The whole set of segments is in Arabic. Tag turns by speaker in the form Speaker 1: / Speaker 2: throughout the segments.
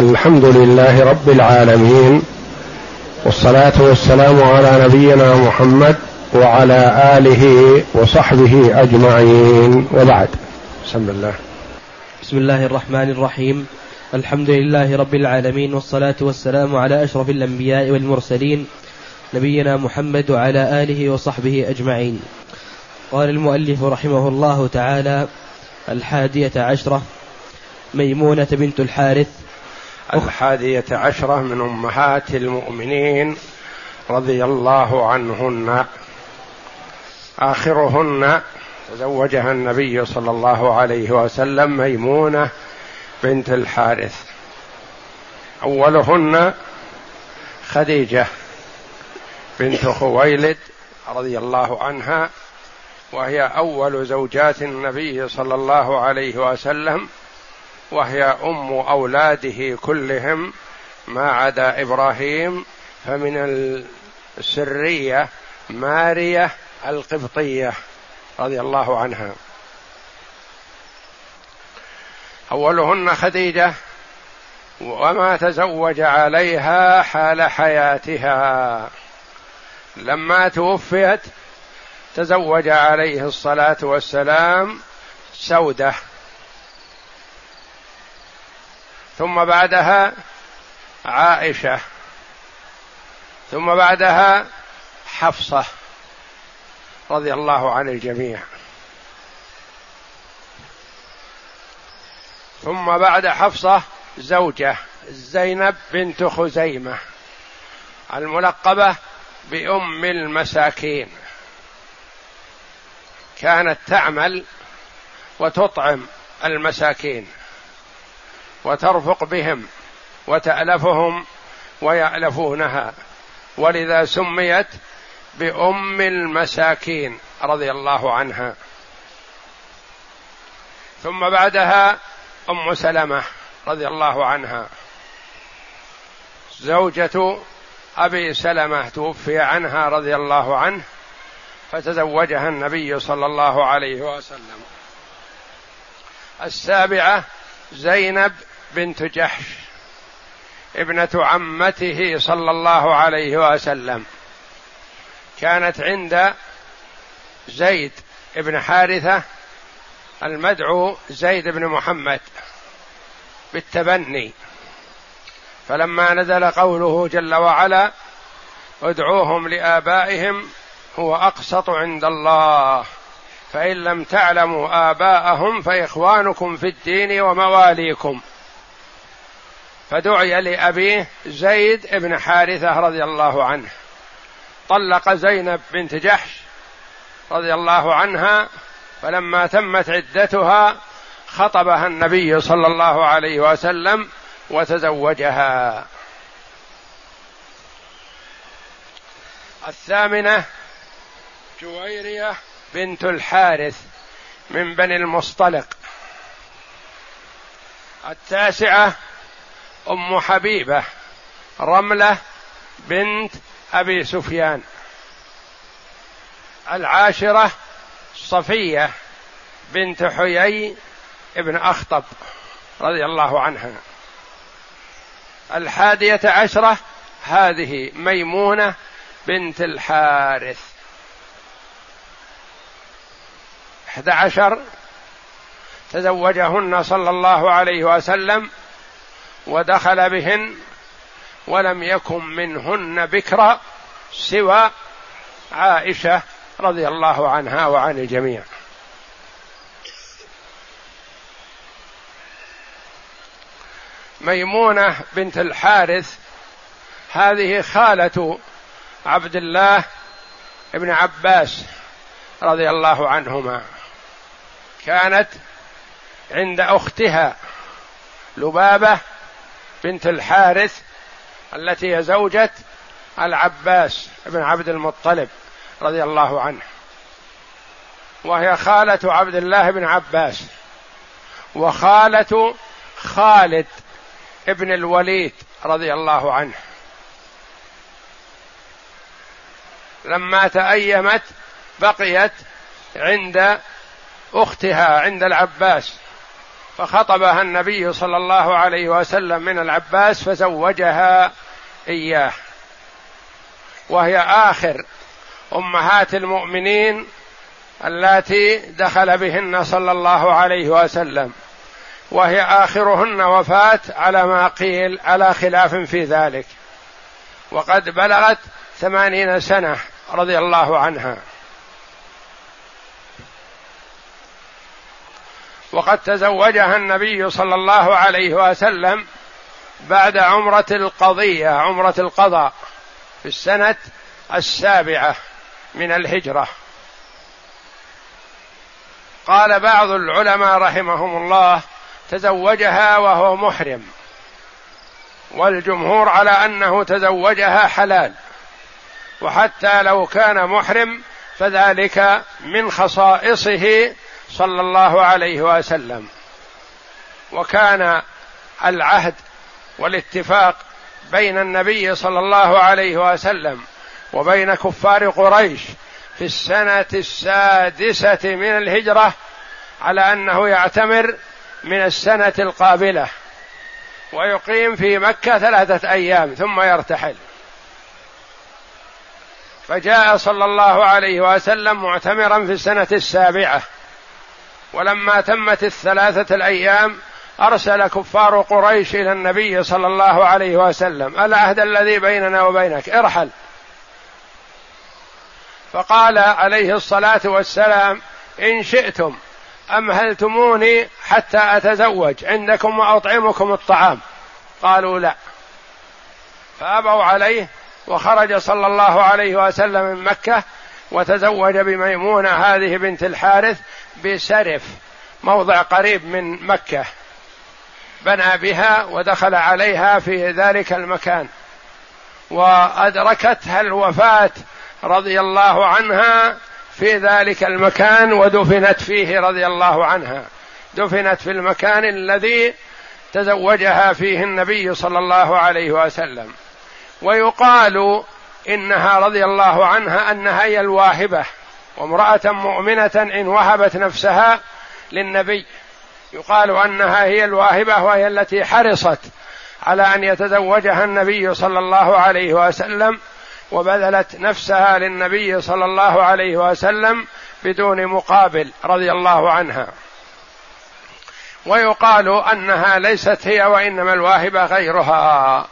Speaker 1: الحمد لله رب العالمين والصلاة والسلام على نبينا محمد وعلى آله وصحبه أجمعين وبعد. بسم الله.
Speaker 2: بسم الله الرحمن الرحيم. الحمد لله رب العالمين والصلاة والسلام على أشرف الأنبياء والمرسلين نبينا محمد وعلى آله وصحبه أجمعين. قال المؤلف رحمه الله تعالى الحادية عشرة ميمونة بنت الحارث
Speaker 1: الحادية عشرة من أمهات المؤمنين رضي الله عنهن. آخرهن تزوجها النبي صلى الله عليه وسلم ميمونة بنت الحارث. أولهن خديجة بنت خويلد رضي الله عنها وهي أول زوجات النبي صلى الله عليه وسلم وهي أم أولاده كلهم ما عدا إبراهيم فمن السرية مارية القبطية رضي الله عنها. أولهن خديجة وما تزوج عليها حال حياتها. لما توفيت تزوج عليه الصلاة والسلام سودة. ثم بعدها عائشة. ثم بعدها حفصة رضي الله عن الجميع. ثم بعد حفصة زوجة زينب بنت خزيمة الملقبة بأم المساكين. كانت تعمل وتطعم المساكين. وترفق بهم وتألفهم ويألفونها. ولذا سميت بأم المساكين رضي الله عنها. ثم بعدها أم سلمة رضي الله عنها. زوجة أبي سلمة توفي عنها رضي الله عنه فتزوجها النبي صلى الله عليه وسلم. السابعة زينب بنت جحش ابنة عمته صلى الله عليه وسلم. كانت عند زيد بن حارثة المدعو زيد بن محمد بالتبني. فلما نزل قوله جل وعلا ادعوهم لآبائهم هو أقسط عند الله. فإن لم تعلموا آباءهم فإخوانكم في الدين ومواليكم. فدعي لابيه زيد بن حارثة رضي الله عنه. طلق زينب بنت جحش رضي الله عنها فلما تمت عدتها خطبها النبي صلى الله عليه وسلم وتزوجها. الثامنة جويرية بنت الحارث من بني المصطلق. التاسعة أم حبيبة رملة بنت أبي سفيان. العاشرة صفية بنت حيي ابن أخطب رضي الله عنها. الحادية عشرة هذه ميمونة بنت الحارث. إحدى عشر تزوجهن صلى الله عليه وسلم ودخل بهن ولم يكن منهن بكرا سوى عائشة رضي الله عنها وعن الجميع. ميمونة بنت الحارث هذه خالة عبد الله بن عباس رضي الله عنهما. كانت عند أختها لبابة بنت الحارث التي هي زوجة العباس بن عبد المطلب رضي الله عنه. وهي خالة عبد الله بن عباس وخالة خالد ابن الوليد رضي الله عنه. لما تأيمت بقيت عند أختها عند العباس. فخطبها النبي صلى الله عليه وسلم من العباس فزوجها إياه. وهي آخر أمهات المؤمنين اللاتي دخل بهن صلى الله عليه وسلم. وهي آخرهن وفاة على ما قيل على خلاف في ذلك. وقد بلغت ثمانين سنة رضي الله عنها. وقد تزوجها النبي صلى الله عليه وسلم بعد عمرة القضية عمرة القضاء في السنة السابعة من الهجرة. قال بعض العلماء رحمهم الله تزوجها وهو محرم. والجمهور على أنه تزوجها حلال. وحتى لو كان محرم فذلك من خصائصه صلى الله عليه وسلم. وكان العهد والاتفاق بين النبي صلى الله عليه وسلم وبين كفار قريش في السنة السادسة من الهجرة على أنه يعتمر من السنة القابلة ويقيم في مكة ثلاثة أيام ثم يرتحل. فجاء صلى الله عليه وسلم معتمرا في السنة السابعة ولما تمت الثلاثة الأيام أرسل كفار قريش إلى النبي صلى الله عليه وسلم العهد الذي بيننا وبينك؟ ارحل. فقال عليه الصلاة والسلام إن شئتم امهلتموني حتى أتزوج عندكم وأطعمكم الطعام. قالوا لا. فأبوا عليه وخرج صلى الله عليه وسلم من مكة وتزوج بميمونة هذه بنت الحارث بسرف موضع قريب من مكة. بنى بها ودخل عليها في ذلك المكان. وأدركتها الوفاة رضي الله عنها في ذلك المكان ودفنت فيه رضي الله عنها. دفنت في المكان الذي تزوجها فيه النبي صلى الله عليه وسلم. ويقال إنها رضي الله عنها أنها هي الواهبة. وامرأة مؤمنة إن وهبت نفسها للنبي يقال أنها هي الواهبة وهي التي حرصت على أن يتزوجها النبي صلى الله عليه وسلم وبذلت نفسها للنبي صلى الله عليه وسلم بدون مقابل رضي الله عنها. ويقال أنها ليست هي وإنما الواهبة غيرها.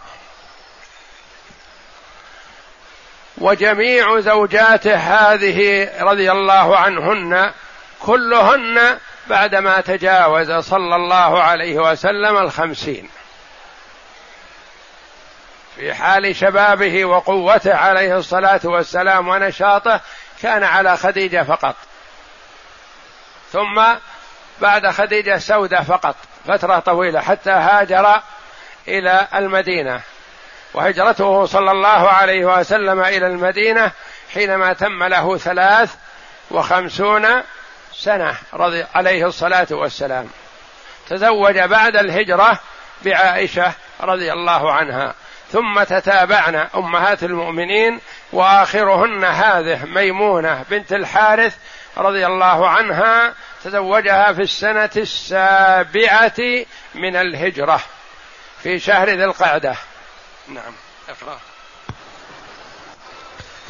Speaker 1: وجميع زوجاته هذه رضي الله عنهن كلهن بعدما تجاوز صلى الله عليه وسلم الخمسين. في حال شبابه وقوته عليه الصلاة والسلام ونشاطه كان على خديجة فقط. ثم بعد خديجة سودة فقط فترة طويلة حتى هاجر إلى المدينة. وهجرته صلى الله عليه وسلم إلى المدينة حينما تم له ثلاث وخمسون سنة رضي عليه الصلاة والسلام. تزوج بعد الهجرة بعائشة رضي الله عنها. ثم تتابعن أمهات المؤمنين وآخرهن هذه ميمونة بنت الحارث رضي الله عنها تزوجها في السنة السابعة من الهجرة في شهر ذي القعدة. نعم أقرأ.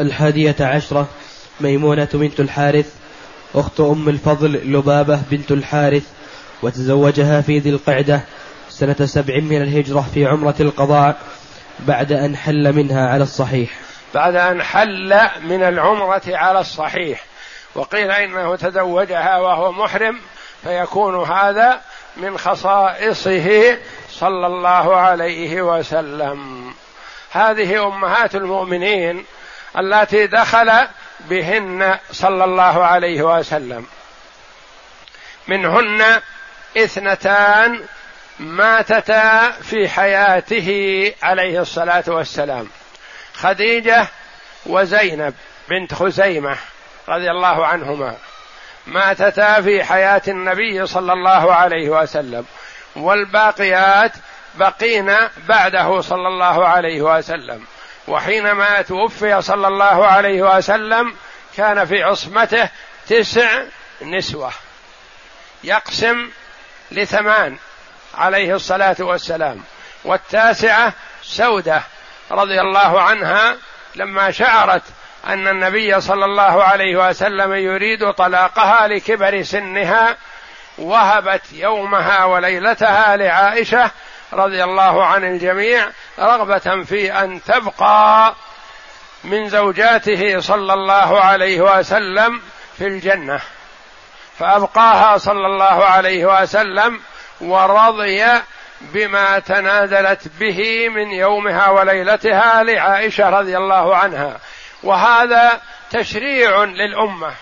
Speaker 2: الحادية عشرة ميمونة بنت الحارث أخت أم الفضل لبابة بنت الحارث وتزوجها في ذي القعدة سنة سبع من الهجرة في عمرة القضاء بعد أن حل منها على الصحيح.
Speaker 1: بعد أن حل من العمرة على الصحيح. وقيل إنه تزوجها وهو محرم فيكون هذا من خصائصه صلى الله عليه وسلم. هذه أمهات المؤمنين اللاتي دخل بهن صلى الله عليه وسلم. منهن اثنتان ماتتا في حياته عليه الصلاة والسلام. خديجة وزينب بنت خزيمة رضي الله عنهما ماتتا في حياة النبي صلى الله عليه وسلم. والباقيات بقين بعده صلى الله عليه وسلم. وحينما توفي صلى الله عليه وسلم كان في عصمته تسع نسوة يقسم لثمان عليه الصلاة والسلام. والتاسعة سودة رضي الله عنها لما شعرت أن النبي صلى الله عليه وسلم يريد طلاقها لكبر سنها وهبت يومها وليلتها لعائشة رضي الله عن الجميع رغبة في أن تبقى من زوجاته صلى الله عليه وسلم في الجنة. فأبقاها صلى الله عليه وسلم ورضي بما تنازلت به من يومها وليلتها لعائشة رضي الله عنها. وهذا تشريع للأمة.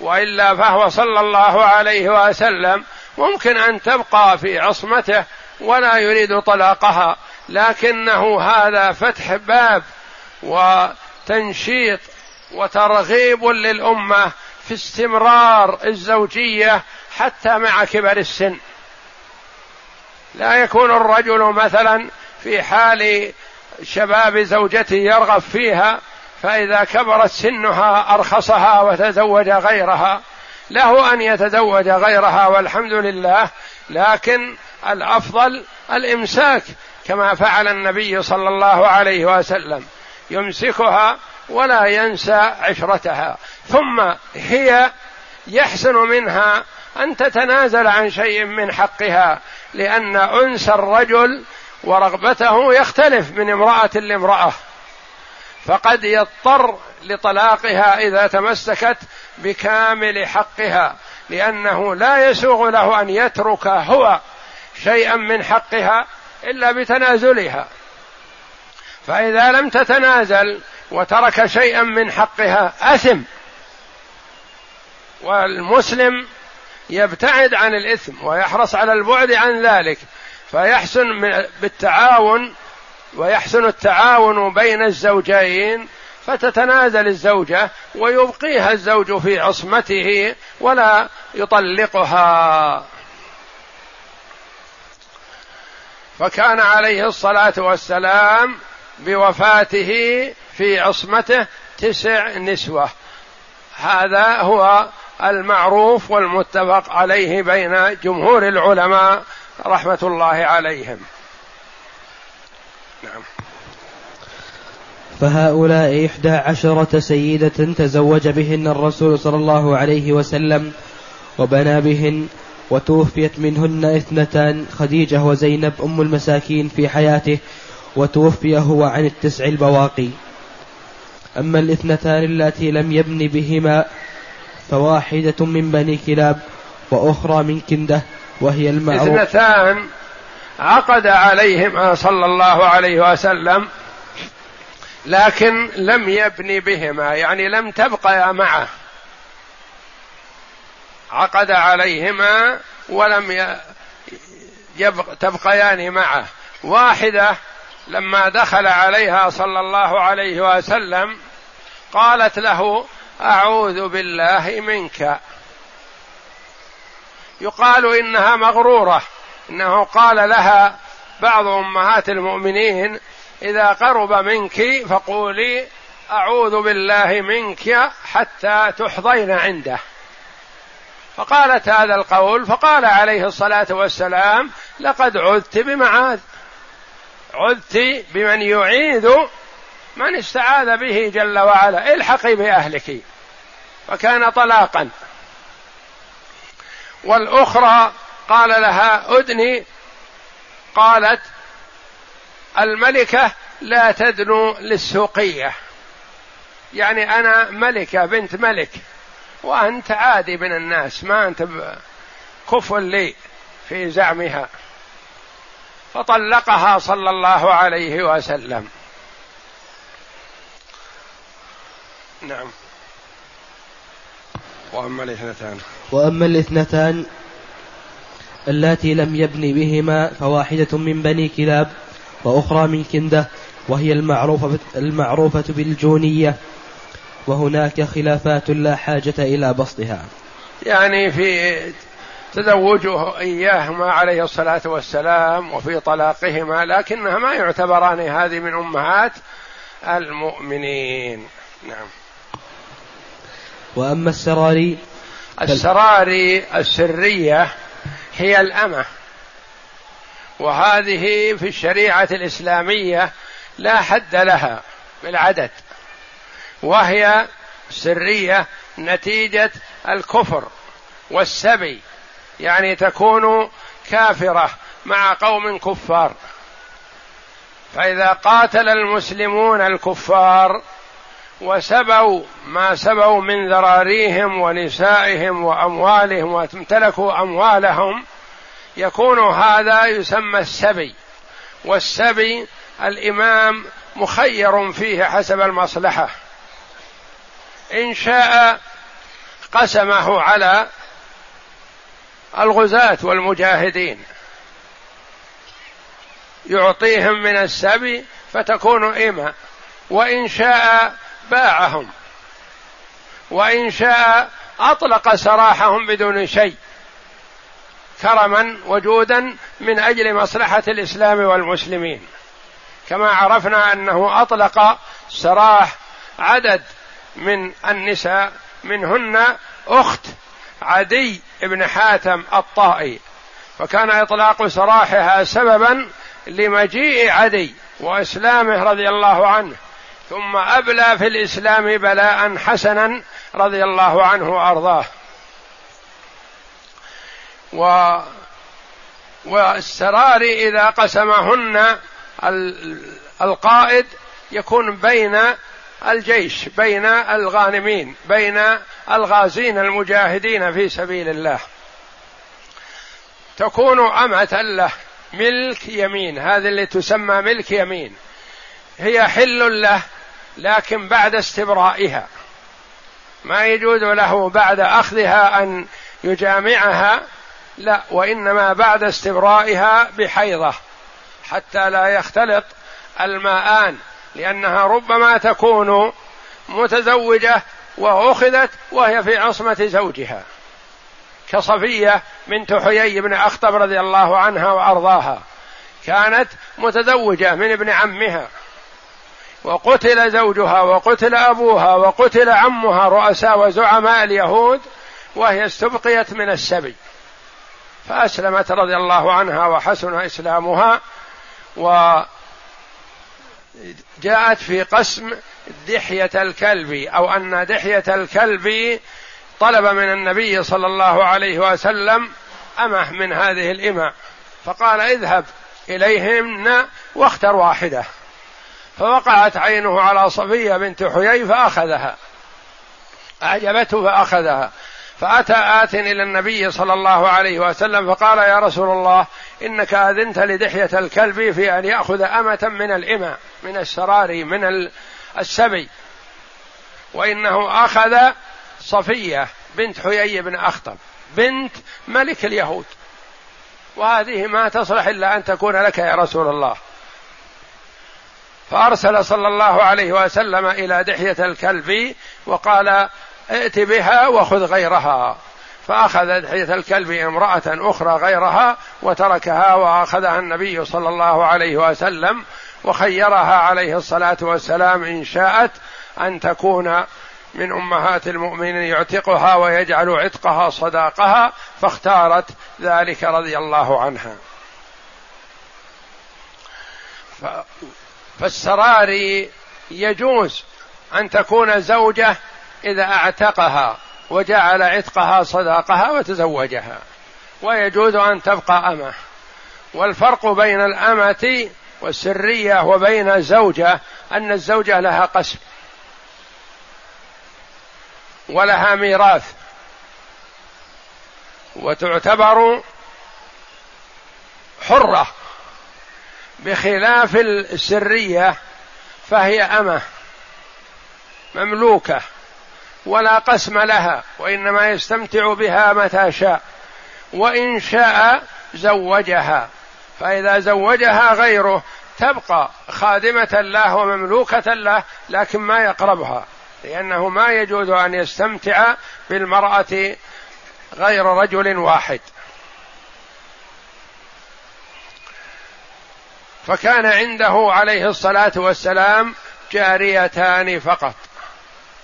Speaker 1: وإلا فهو صلى الله عليه وسلم ممكن أن تبقى في عصمته ولا يريد طلاقها لكنه هذا فتح باب وتنشيط وترغيب للأمة في استمرار الزوجية حتى مع كبر السن. لا يكون الرجل مثلا في حال شباب زوجته يرغب فيها فإذا كبرت سنها أرخصها وتزوج غيرها له أن يتزوج غيرها والحمد لله لكن الأفضل الإمساك كما فعل النبي صلى الله عليه وسلم يمسكها ولا ينسى عشرتها. ثم هي يحسن منها أن تتنازل عن شيء من حقها لأن أنس الرجل ورغبته يختلف من امرأة لامرأة. فقد يضطر لطلاقها إذا تمسكت بكامل حقها لأنه لا يسوغ له أن يترك هو شيئا من حقها إلا بتنازلها. فإذا لم تتنازل وترك شيئا من حقها أثم والمسلم يبتعد عن الإثم ويحرص على البعد عن ذلك فيحسن بالتعاون ويحسن التعاون بين الزوجين فتتنازل الزوجة ويبقيها الزوج في عصمته ولا يطلقها. فكان عليه الصلاة والسلام بوفاته في عصمته تسع نسوة. هذا هو المعروف والمتفق عليه بين جمهور العلماء رحمة الله عليهم. نعم.
Speaker 2: فهؤلاء إحدى عشرة سيدة تزوج بهن الرسول صلى الله عليه وسلم وبنى بهن وتوفيت منهن اثنتان خديجة وزينب أم المساكين في حياته وتوفي هو عن التسع البواقي. أما الاثنتان اللاتي لم يبن بهما فواحدة من بني كلاب وأخرى من كندة وهي المعروف
Speaker 1: اثنتان عقد عليهما صلى الله عليه وسلم لكن لم يبني بهما يعني لم تبقيا معه. عقد عليهما ولم يبق تبقيان معه. واحدة لما دخل عليها صلى الله عليه وسلم قالت له أعوذ بالله منك. يقال إنها مغرورة. إنه قال لها بعض أمهات المؤمنين إذا قرب منك فقولي أعوذ بالله منك حتى تحظين عنده. فقالت هذا القول فقال عليه الصلاة والسلام لقد عذت بمعاذ. عذت بمن يعيذ من استعاذ به جل وعلا. الحقي بأهلك. فكان طلاقا. والأخرى قال لها أدني. قالت الملكة لا تدنو للسوقية. يعني أنا ملكة بنت ملك. وأنت عادي من الناس ما أنت كفء لي في زعمها. فطلقها صلى الله عليه وسلم. نعم. وأما الاثنتان.
Speaker 2: وأما الاثنتان اللاتي لم يبن بهما فواحدة من بني كلاب وأخرى من كندة وهي المعروفة المعروفة بالجونية. وهناك خلافات لا حاجة إلى بسطها.
Speaker 1: يعني في تزوجه إياهما عليه الصلاة والسلام وفي طلاقهما لكنها ما يعتبران هذه من أمهات المؤمنين. نعم.
Speaker 2: وأما السراري
Speaker 1: السراري السرية هي الأمة. وهذه في الشريعة الإسلامية لا حد لها بالعدد. وهي سرية نتيجة الكفر والسبي يعني تكون كافرة مع قوم كفار. فإذا قاتل المسلمون الكفار وسبوا ما سبوا من ذراريهم ونسائهم وأموالهم وامتلكوا أموالهم. يكون هذا يسمى السبي. والسبي الإمام مخير فيه حسب المصلحة. إن شاء قسمه على الغزاة والمجاهدين. يعطيهم من السبي فتكون إمة وإن شاء باعهم وإن شاء أطلق سراحهم بدون شيء. كرما وجودا من أجل مصلحة الإسلام والمسلمين. كما عرفنا أنه أطلق سراح عدد من النساء منهن أخت عدي بن حاتم الطائي. فكان إطلاق سراحها سببا لمجيء عدي وإسلامه رضي الله عنه. ثم أبلى في الإسلام بلاء حسنا رضي الله عنه وأرضاه. و والسرار إذا قسمهن القائد يكون بين الجيش بين الغانمين بين الغازين المجاهدين في سبيل الله. تكون أمة له ملك يمين هذه اللي تسمى ملك يمين. هي حل له لكن بعد استبرائها. ما يجوز له بعد أخذها أن يجامعها لا وإنما بعد استبرائها بحيضة حتى لا يختلط الماءان لأنها ربما تكون متزوجة وأخذت وهي في عصمة زوجها. كصفية بنت حيي بن أخطب رضي الله عنها وأرضاها كانت متزوجة من ابن عمها. وقتل زوجها وقتل أبوها وقتل عمها رؤساء وزعماء اليهود وهي استبقيت من السبي. فأسلمت رضي الله عنها وحسن إسلامها و جاءت في قسم دحية الكلب أو أن دحية الكلب طلب من النبي صلى الله عليه وسلم أمه من هذه الإمة فقال اذهب إليهن واختر واحدة. فوقعت عينه على صفية بنت حيي فأخذها. أعجبته فأخذها. فأتى آت إلى النبي صلى الله عليه وسلم فقال يا رسول الله إنك أذنت لدحية الكلب في أن يأخذ أمة من الإمة من السراري من السبي. وإنه أخذ صفية بنت حيي بن أخطب بنت ملك اليهود. وهذه ما تصلح إلا أن تكون لك يا رسول الله. فأرسل صلى الله عليه وسلم إلى دحية الكلب وقال ائت بها وخذ غيرها. فأخذ دحية الكلب امرأة أخرى غيرها وتركها وأخذها النبي صلى الله عليه وسلم وخيرها عليه الصلاة والسلام إن شاءت أن تكون من أمهات المؤمنين يعتقها ويجعل عتقها صداقها فاختارت ذلك رضي الله عنها. فالسراري يجوز أن تكون زوجة إذا أعتقها وجعل عتقها صداقها وتزوجها ويجوز أن تبقى أمة. والفرق بين الأمة والسرية وبين الزوجة أن الزوجة لها قسم ولها ميراث وتعتبر حرة. بخلاف السرية فهي أمة مملوكة ولا قسم لها وإنما يستمتع بها متى شاء. وإن شاء زوجها فإذا زوجها غيره تبقى خادمة له ومملوكة له لكن ما يقربها لأنه ما يجوز أن يستمتع بالمرأة غير رجل واحد. فكان عنده عليه الصلاة والسلام جاريتان فقط.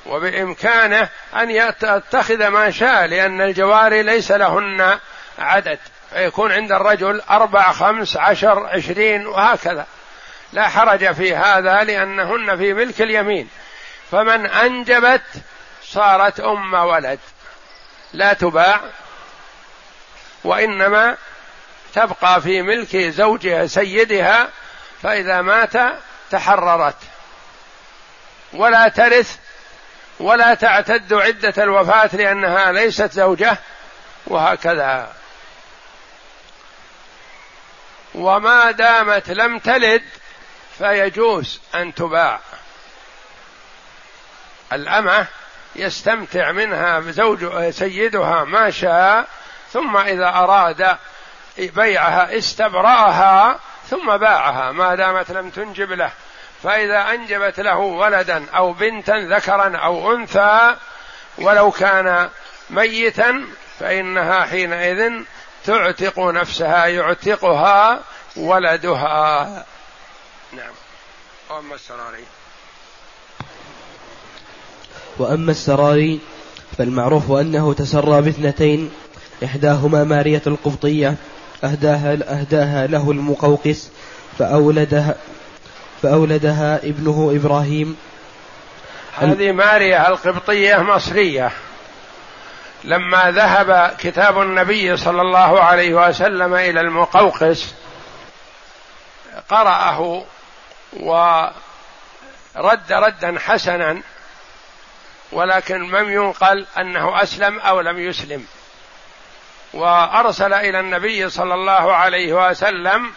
Speaker 1: وبإمكانه أن يتخذ ما شاء لأن الجواري ليس لهن عدد فيكون عند الرجل أربع خمس عشر عشرين وهكذا. لا حرج في هذا لأنهن في ملك اليمين. فمن أنجبت صارت أم ولد. لا تباع وإنما تبقى في ملك زوجها سيدها فإذا مات تحررت. ولا ترث ولا تعتد عدة الوفاة لأنها ليست زوجة وهكذا. وما دامت لم تلد فيجوز أن تباع. الأمة يستمتع منها زوج سيدها ما شاء ثم إذا أراد بيعها استبرأها ثم باعها ما دامت لم تنجب له. فإذا أنجبت له ولدا أو بنتا ذكرا أو أنثى ولو كان ميتا فإنها حينئذ تعتق نفسها يعتقها ولدها. نعم. وأما السراري.
Speaker 2: وأما السراري فالمعروف أنه تسرى باثنتين إحداهما مارية القبطية أهداها, أهداها له المقوقس فأولدها فأولدها ابنه إبراهيم.
Speaker 1: هذه مارية القبطية مصرية. لما ذهب كتاب النبي صلى الله عليه وسلم إلى المقوقس قرأه ورد ردا حسنا ولكن لم ينقل أنه أسلم أو لم يسلم. وأرسل إلى النبي صلى الله عليه وسلم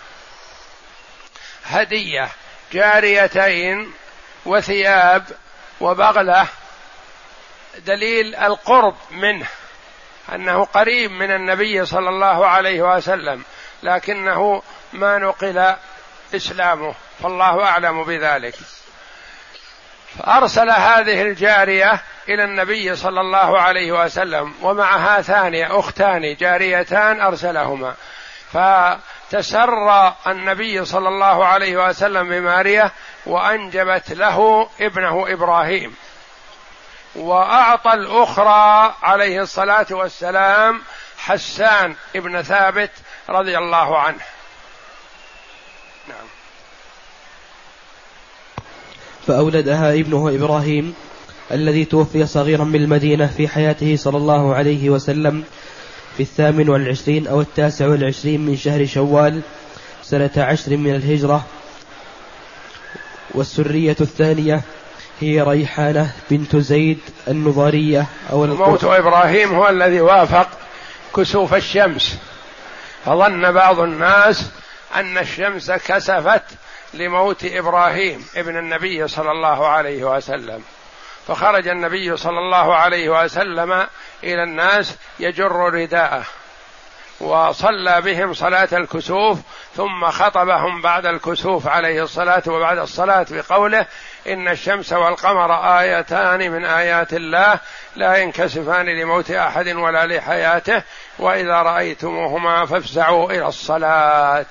Speaker 1: هدية جاريتين وثياب وبغلة دليل القرب منه أنه قريب من النبي صلى الله عليه وسلم لكنه ما نقل إسلامه فالله أعلم بذلك. فأرسل هذه الجارية إلى النبي صلى الله عليه وسلم ومعها ثانية أختان جاريتان أرسلهما. فتسرى النبي صلى الله عليه وسلم بماريه وأنجبت له ابنه إبراهيم. وأعطى الأخرى عليه الصلاة والسلام حسان ابن ثابت رضي الله عنه.
Speaker 2: فأولدها ابنه إبراهيم الذي توفي صغيرا بالمدينة في حياته صلى الله عليه وسلم في الثامن والعشرين أو التاسع والعشرين من شهر شوال سنة عشر من الهجرة. والسرية الثانية هي ريحانة بنت زيد النظارية
Speaker 1: أو موت إبراهيم هو الذي وافق كسوف الشمس. فظن بعض الناس أن الشمس كسفت لموت إبراهيم ابن النبي صلى الله عليه وسلم. فخرج النبي صلى الله عليه وسلم إلى الناس يجر رداءه. وصلى بهم صلاة الكسوف ثم خطبهم بعد الكسوف عليه الصلاة وبعد الصلاة بقوله إن الشمس والقمر آيتان من آيات الله لا ينكسفان لموت أحد ولا لحياته وإذا رأيتموهما فافزعوا إلى الصلاة.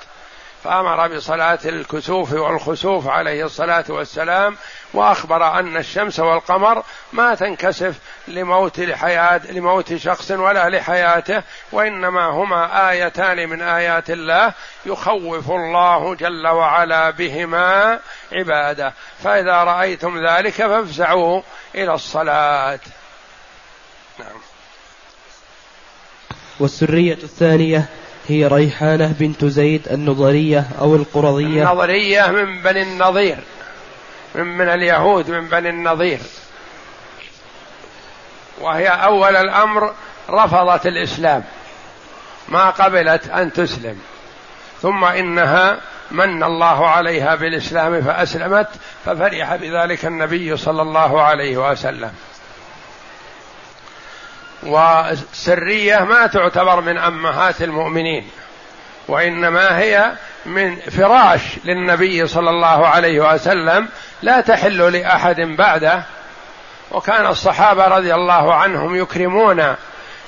Speaker 1: فأمر بصلاة الكسوف والخسوف عليه الصلاة والسلام وأخبر أن الشمس والقمر ما تنكسف لموت لحياه لموت شخص ولا لحياته وإنما هما آيتان من آيات الله يخوف الله جل وعلا بهما عباده. فإذا رأيتم ذلك فافزعوا إلى الصلاة. نعم.
Speaker 2: والسرية الثانية هي ريحانة بنت زيد النضرية أو القرظية
Speaker 1: النضرية من بني النضير. من من اليهود من بني النضير. وهي أول الأمر رفضت الإسلام. ما قبلت أن تسلم. ثم إنها من الله عليها بالإسلام فأسلمت ففرح بذلك النبي صلى الله عليه وسلم. وسرية ما تعتبر من أمهات المؤمنين وإنما هي من فراش للنبي صلى الله عليه وسلم لا تحل لأحد بعده. وكان الصحابة رضي الله عنهم يكرمون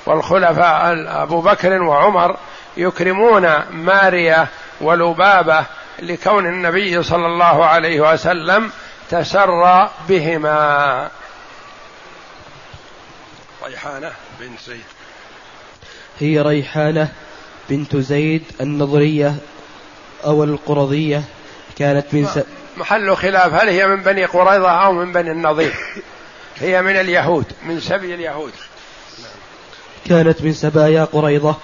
Speaker 1: والخلفاء أبو بكر وعمر يكرمون مارية ولبابة لكون النبي صلى الله عليه وسلم تسرى بهما.
Speaker 2: ريحانة. بنت زيد. هي ريحانة بنت زيد النضرية أو القرظية كانت من س...
Speaker 1: محل خلاف هل هي من بني قريظة أو من بني النضير هي من اليهود من سبي اليهود.
Speaker 2: كانت من سبايا قريظة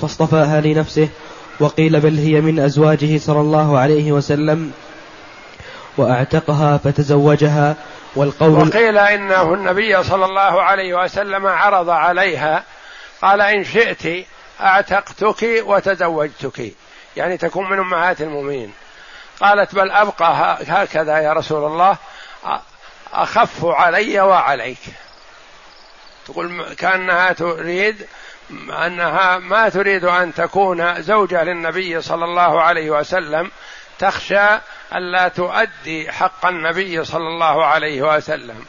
Speaker 2: فاصطفاها لنفسه وقيل بل هي من أزواجه صلى الله عليه وسلم وأعتقها فتزوجها والقول
Speaker 1: وقيل إنه النبي صلى الله عليه وسلم عرض عليها قال إن شئت أعتقتك وتزوجتك يعني تكون من أمهات المؤمنين. قالت بل أبقى هكذا يا رسول الله أخف علي وعليك. تقول كأنها تريد أنها ما تريد أن تكون زوجة للنبي صلى الله عليه وسلم تخشى ألا تؤدي حق النبي صلى الله عليه وسلم.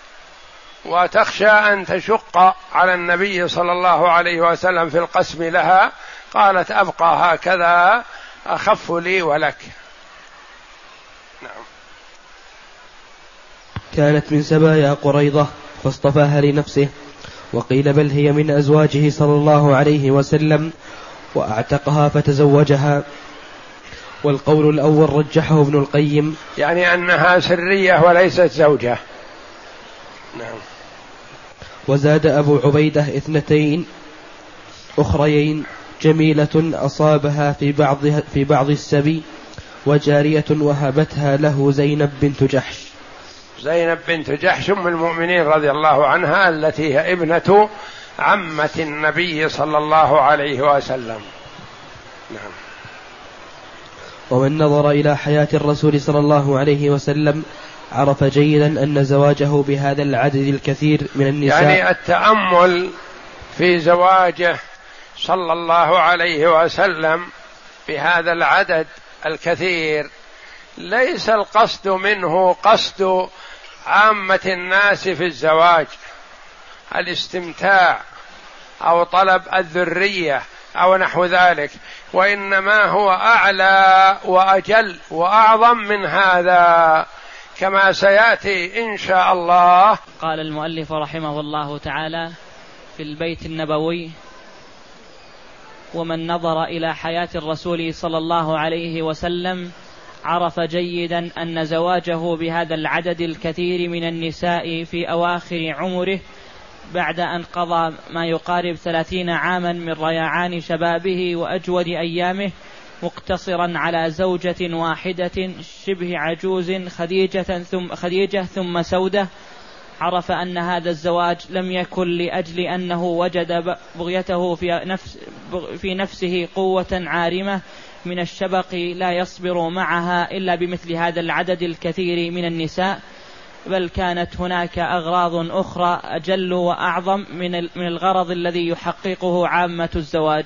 Speaker 1: وتخشى أن تشق على النبي صلى الله عليه وسلم في القسم لها. قالت أبقى هكذا أخف لي ولك. نعم.
Speaker 2: كانت من سبايا قريضة فاصطفاها لنفسه وقيل بل هي من أزواجه صلى الله عليه وسلم وأعتقها فتزوجها. والقول الأول رجحه ابن القيم.
Speaker 1: يعني أنها سرية وليست زوجة. نعم.
Speaker 2: وزاد أبو عبيدة اثنتين أخريين جميلة أصابها في بعض في بعض السبي وجارية وهبتها له زينب بنت جحش.
Speaker 1: زينب بنت جحش أم المؤمنين رضي الله عنها التي هي ابنة عمة النبي صلى الله عليه وسلم. نعم.
Speaker 2: ومن نظر إلى حياة الرسول صلى الله عليه وسلم عرف جيدا أن زواجه بهذا العدد الكثير من النساء
Speaker 1: يعني التأمل في زواجه صلى الله عليه وسلم بهذا العدد الكثير ليس القصد منه قصد عامة الناس في الزواج الاستمتاع أو طلب الذرية. أو نحو ذلك وإنما هو أعلى وأجل وأعظم من هذا كما سيأتي إن شاء الله.
Speaker 3: قال المؤلف رحمه الله تعالى في البيت النبوي ومن نظر إلى حياة الرسول صلى الله عليه وسلم عرف جيدا أن زواجه بهذا العدد الكثير من النساء في أواخر عمره بعد أن قضى ما يقارب ثلاثين عاما من ريعان شبابه وأجود أيامه مقتصرا على زوجة واحدة شبه عجوز خديجة ثم خديجة ثم سودة. عرف أن هذا الزواج لم يكن لأجل أنه وجد بغيته في نفس في نفسه قوة عارمة من الشبق لا يصبر معها إلا بمثل هذا العدد الكثير من النساء. بل كانت هناك أغراض أخرى أجل وأعظم من من الغرض الذي يحققه عامة الزواج.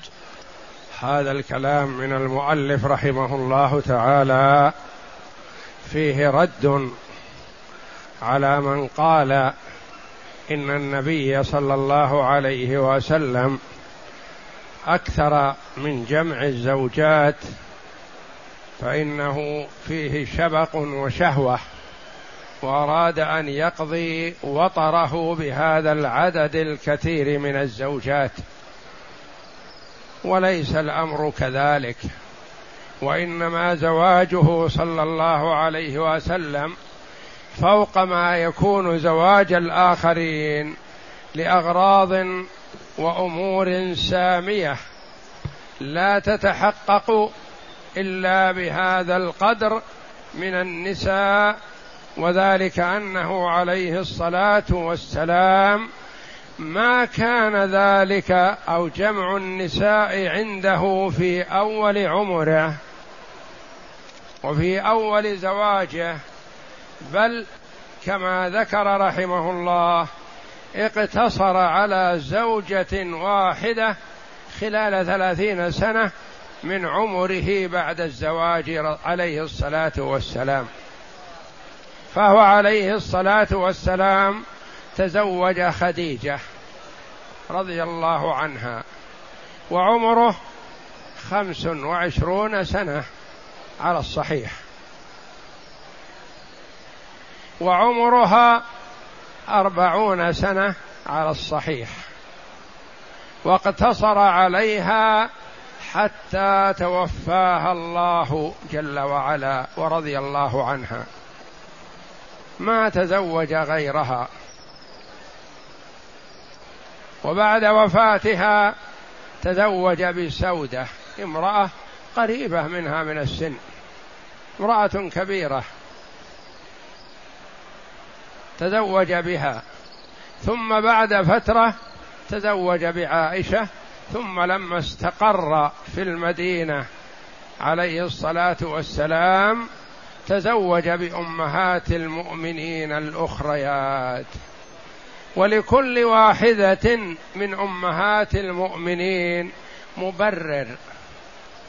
Speaker 1: هذا الكلام من المؤلف رحمه الله تعالى فيه رد على من قال إن النبي صلى الله عليه وسلم أكثر من جمع الزوجات فإنه فيه شبق وشهوة وأراد أن يقضي وطره بهذا العدد الكثير من الزوجات. وليس الأمر كذلك. وإنما زواجه صلى الله عليه وسلم فوق ما يكون زواج الآخرين لأغراض وأمور سامية لا تتحقق إلا بهذا القدر من النساء وذلك أنه عليه الصلاة والسلام ما كان ذلك أو جمع النساء عنده في أول عمره وفي أول زواجه بل كما ذكر رحمه الله اقتصر على زوجة واحدة خلال ثلاثين سنة من عمره بعد الزواج عليه الصلاة والسلام. فهو عليه الصلاة والسلام تزوج خديجة رضي الله عنها وعمره خمس وعشرون سنة على الصحيح. وعمرها أربعون سنة على الصحيح. واقتصر عليها حتى توفاها الله جل وعلا ورضي الله عنها. ما تزوج غيرها. وبعد وفاتها تزوج بسودة امرأة قريبة منها من السن امرأة كبيرة تزوج بها. ثم بعد فترة تزوج بعائشة ثم لما استقر في المدينة عليه الصلاة والسلام تزوج بأمهات المؤمنين الأخريات. ولكل واحدة من أمهات المؤمنين مبرر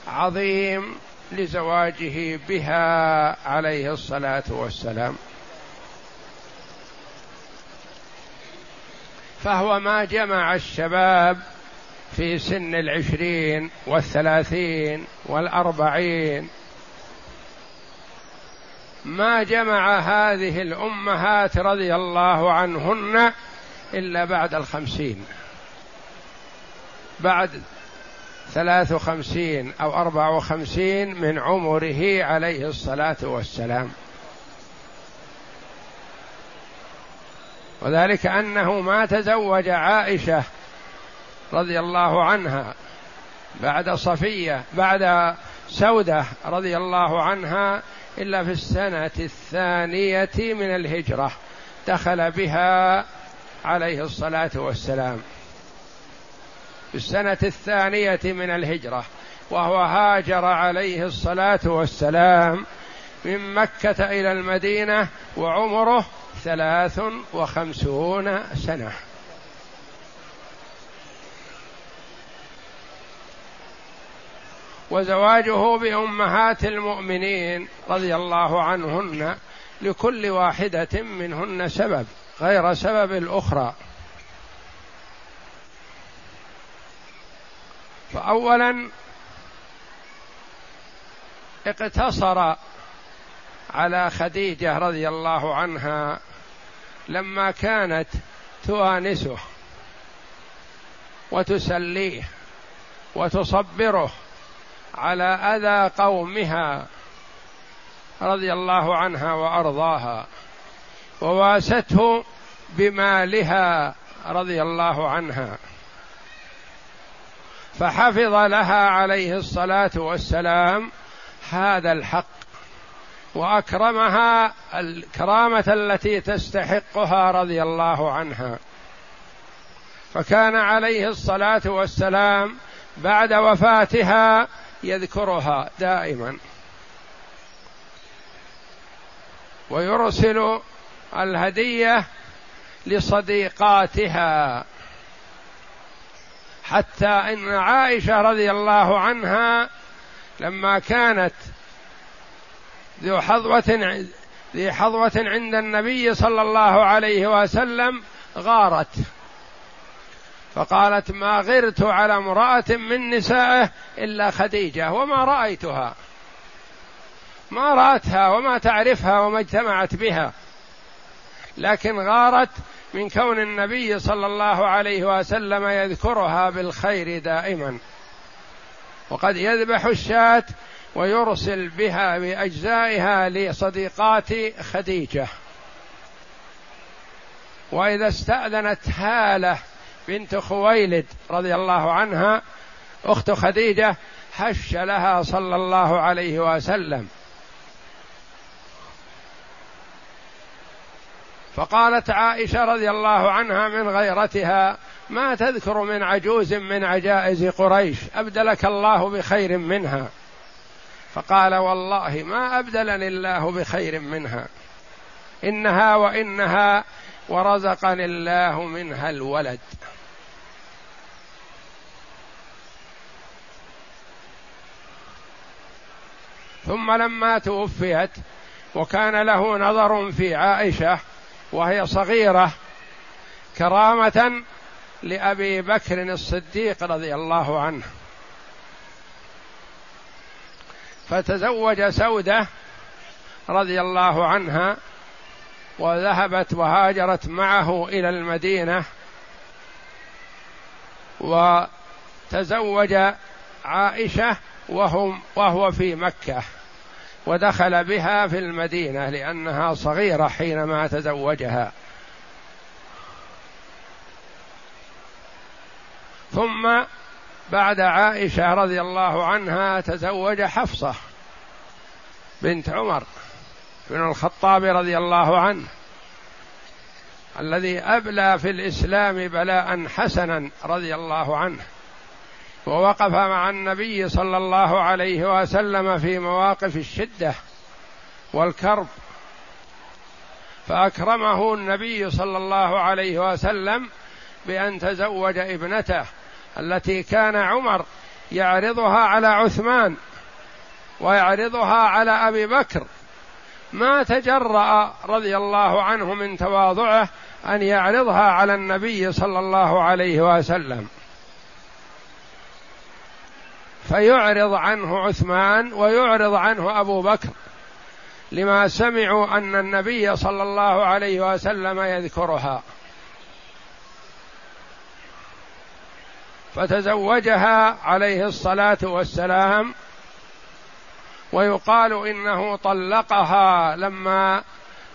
Speaker 1: عظيم لزواجه بها عليه الصلاة والسلام. فهو ما جمع الشباب في سن العشرين والثلاثين والأربعين ما جمع هذه الأمهات رضي الله عنهن إلا بعد الخمسين. بعد ثلاث وخمسين أو أربع وخمسين من عمره عليه الصلاة والسلام. وذلك أنه ما تزوج عائشة رضي الله عنها بعد صفية بعد سودة رضي الله عنها إلا في السنة الثانية من الهجرة دخل بها عليه الصلاة والسلام. في السنة الثانية من الهجرة وهو هاجر عليه الصلاة والسلام من مكة إلى المدينة وعمره ثلاث وخمسون سنة. وزواجه بأمهات المؤمنين رضي الله عنهن لكل واحدة منهن سبب غير سبب الأخرى. فأولا اقتصر على خديجة رضي الله عنها لما كانت توانسه وتسليه وتصبره على أذى قومها رضي الله عنها وأرضاها وواسته بمالها رضي الله عنها. فحفظ لها عليه الصلاة والسلام هذا الحق وأكرمها الكرامة التي تستحقها رضي الله عنها. فكان عليه الصلاة والسلام بعد وفاتها يذكرها دائما. ويرسل الهدية لصديقاتها. حتى إن عائشة رضي الله عنها لما كانت ذو حظوة ذي حظوة عند النبي صلى الله عليه وسلم غارت. فقالت ما غرت على امرأة من نسائه إلا خديجة وما رأيتها. ما رأتها وما تعرفها وما اجتمعت بها. لكن غارت من كون النبي صلى الله عليه وسلم يذكرها بالخير دائما. وقد يذبح الشاة ويرسل بها بأجزائها لصديقات خديجة. وإذا استأذنت هالة بنت خويلد رضي الله عنها أخت خديجة هش لها صلى الله عليه وسلم. فقالت عائشة رضي الله عنها من غيرتها ما تذكر من عجوز من عجائز قريش أبدلك الله بخير منها. فقال والله ما أبدلني الله بخير منها إنها وإنها ورزقني الله منها الولد. ثم لما توفيت وكان له نظر في عائشة وهي صغيرة كرامة لأبي بكر الصديق رضي الله عنه. فتزوج سودة رضي الله عنها وذهبت وهاجرت معه إلى المدينة وتزوج عائشة وهم وهو في مكة. ودخل بها في المدينة لأنها صغيرة حينما تزوجها. ثم بعد عائشة رضي الله عنها تزوج حفصة بنت عمر بن الخطاب رضي الله عنه الذي أبلى في الإسلام بلاء حسنا رضي الله عنه. ووقف مع النبي صلى الله عليه وسلم في مواقف الشدة والكرب. فأكرمه النبي صلى الله عليه وسلم بأن تزوج ابنته التي كان عمر يعرضها على عثمان ويعرضها على أبي بكر. ما تجرأ رضي الله عنه من تواضعه أن يعرضها على النبي صلى الله عليه وسلم. فيعرض عنه عثمان ويعرض عنه أبو بكر لما سمعوا أن النبي صلى الله عليه وسلم يذكرها. فتزوجها عليه الصلاة والسلام ويقال إنه طلقها لما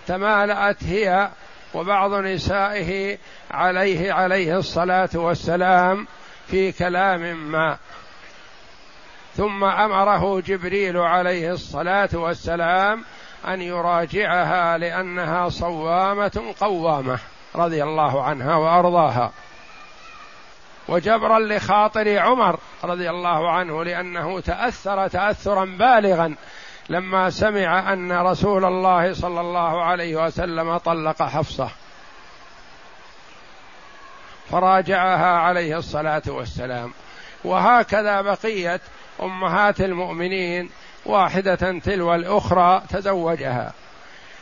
Speaker 1: تمالأت هي وبعض نسائه عليه عليه الصلاة والسلام في كلام ما. ثم أمره جبريل عليه الصلاة والسلام أن يراجعها لأنها صوامة قوامة رضي الله عنها وأرضاها. وجبرا لخاطر عمر رضي الله عنه لأنه تأثر تأثرا بالغا لما سمع أن رسول الله صلى الله عليه وسلم طلق حفصة. فراجعها عليه الصلاة والسلام. وهكذا بقيه أمهات المؤمنين واحدة تلو الأخرى تزوجها.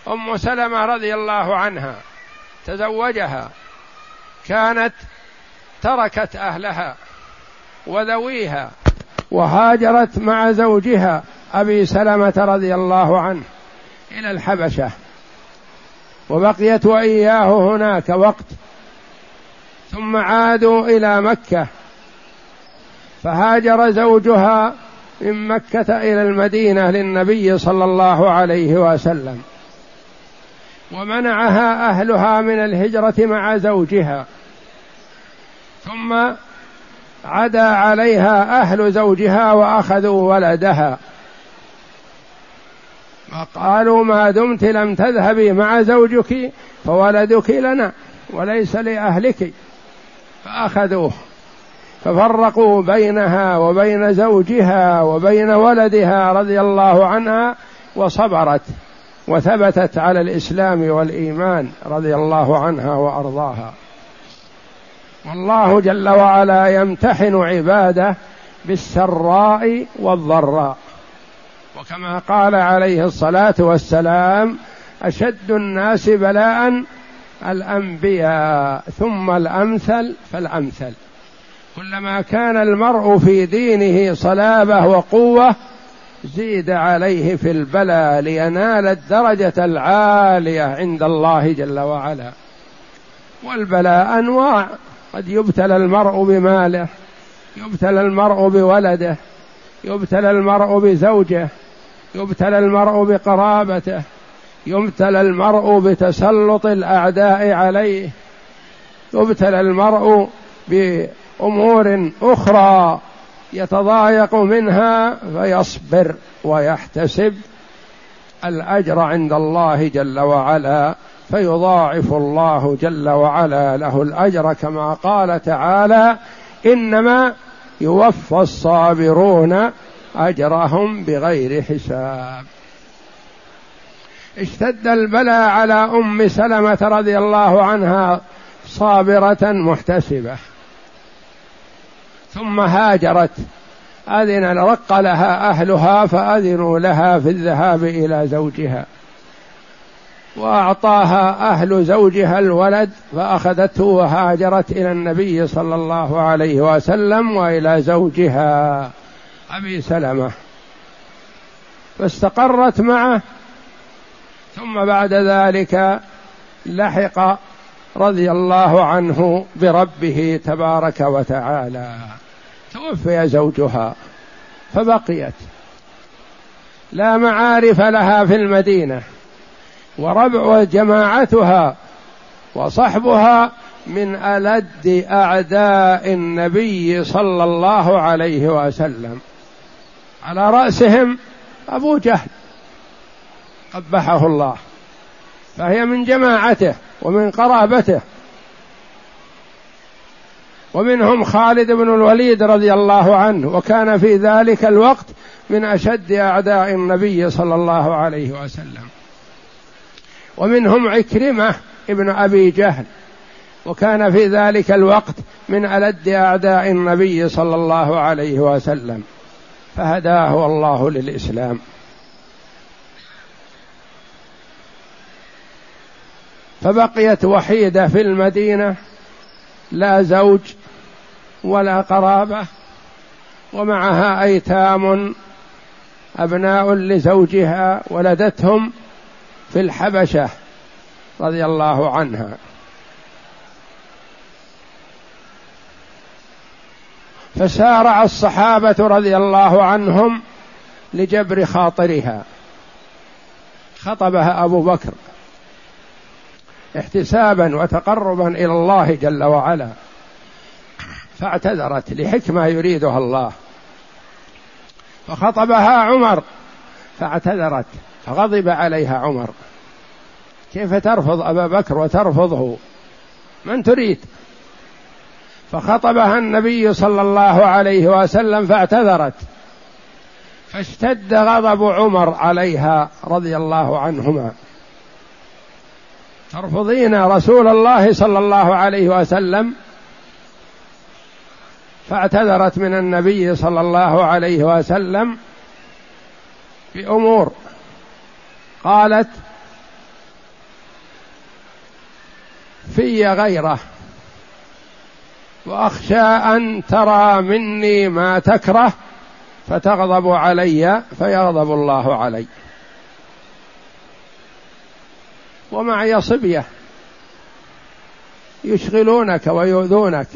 Speaker 1: أم سلمة رضي الله عنها تزوجها. كانت تركت أهلها وذويها وهاجرت مع زوجها أبي سلمة رضي الله عنه إلى الحبشة. وبقيت وإياه هناك وقت. ثم عادوا إلى مكة. فهاجر زوجها من مكة إلى المدينة للنبي صلى الله عليه وسلم. ومنعها أهلها من الهجرة مع زوجها. ثم عدا عليها أهل زوجها وأخذوا ولدها. وقالوا ما دمت لم تذهبي مع زوجك فولدك لنا وليس لأهلك. فأخذوه. ففرقوا بينها وبين زوجها وبين ولدها رضي الله عنها وصبرت وثبتت على الإسلام والإيمان رضي الله عنها وأرضاها. والله جل وعلا يمتحن عباده بالسراء والضراء. وكما قال عليه الصلاة والسلام أشد الناس بلاء الأنبياء ثم الأمثل فالأمثل. كلما كان المرء في دينه صلابة وقوة زيد عليه في البلاء لينال الدرجة العالية عند الله جل وعلا. والبلاء أنواع. قد يبتلى المرء بماله يبتلى المرء بولده يبتلى المرء بزوجه يبتلى المرء بقرابته يبتلى المرء بتسلط الأعداء عليه يبتلى المرء بامور أخرى يتضايق منها فيصبر ويحتسب الأجر عند الله جل وعلا فيضاعف الله جل وعلا له الأجر كما قال تعالى إنما يوفى الصابرون أجرهم بغير حساب. اشتد البلاء على أم سلمة رضي الله عنها صابرة محتسبة. ثم هاجرت. أذن رق لها أهلها فأذنوا لها في الذهاب إلى زوجها. وأعطاها أهل زوجها الولد فأخذته وهاجرت إلى النبي صلى الله عليه وسلم وإلى زوجها. أبي سلمة. فاستقرت معه. ثم بعد ذلك لحق رضي الله عنه بربه تبارك وتعالى. توفي زوجها فبقيت. لا معارف لها في المدينة وربع وجماعتها وصحبها من ألد أعداء النبي صلى الله عليه وسلم. على رأسهم أبو جهل قبحه الله فهي من جماعته. ومن قرابته. ومنهم خالد بن الوليد رضي الله عنه وكان في ذلك الوقت من أشد أعداء النبي صلى الله عليه وسلم. ومنهم عكرمة ابن أبي جهل وكان في ذلك الوقت من ألد أعداء النبي صلى الله عليه وسلم. فهداه الله للإسلام. فبقيت وحيدة في المدينة لا زوج ولا قرابة ومعها أيتام أبناء لزوجها ولدتهم في الحبشة رضي الله عنها. فسارع الصحابة رضي الله عنهم لجبر خاطرها. خطبها أبو بكر. احتسابا وتقربا إلى الله جل وعلا فاعتذرت لحكمة يريدها الله. فخطبها عمر فاعتذرت فغضب عليها عمر. كيف ترفض أبا بكر وترفضه؟ من تريد؟ فخطبها النبي صلى الله عليه وسلم فاعتذرت. فاشتد غضب عمر عليها رضي الله عنهما. ترفضين رسول الله صلى الله عليه وسلم فاعتذرت من النبي صلى الله عليه وسلم بأمور. قالت في غيره وأخشى أن ترى مني ما تكره فتغضب علي فيغضب الله علي. ومعي صبية. يشغلونك ويؤذونك.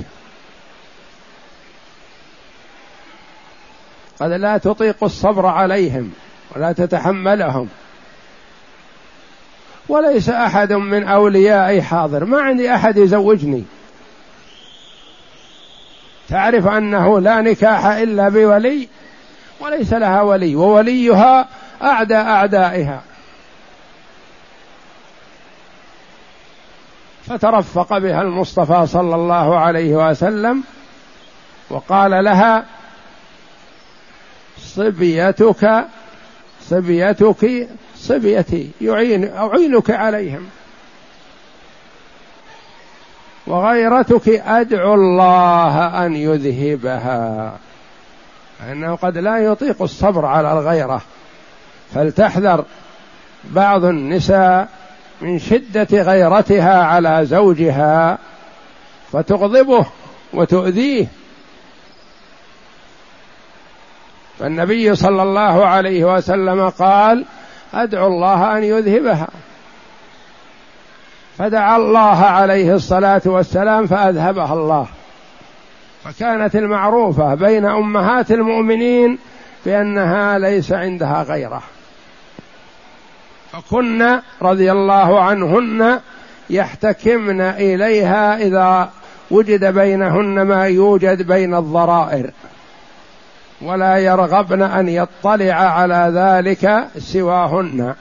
Speaker 1: قد لا تطيق الصبر عليهم ولا تتحملهم. وليس أحد من أوليائي حاضر. ما عندي أحد يزوجني. تعرف أنه لا نكاح إلا بولي وليس لها ولي ووليها أعدى أعدائها. فترفق بها المصطفى صلى الله عليه وسلم وقال لها صبيتك صبيتك صبيتي يعين أعينك عليهم. وغيرتك أدعو الله أن يذهبها. فانه قد لا يطيق الصبر على الغيرة. فلتحذر بعض النساء من شدة غيرتها على زوجها فتغضبه وتؤذيه. فالنبي صلى الله عليه وسلم قال أدعو الله أن يذهبها. فدعا الله عليه الصلاة والسلام فأذهبها الله. فكانت المعروفة بين أمهات المؤمنين بأنها ليس عندها غيرة. فكن رضي الله عنهن يحتكمن إليها إذا وجد بينهن ما يوجد بين الضرائر. ولا يرغبن أن يطلع على ذلك سواهن.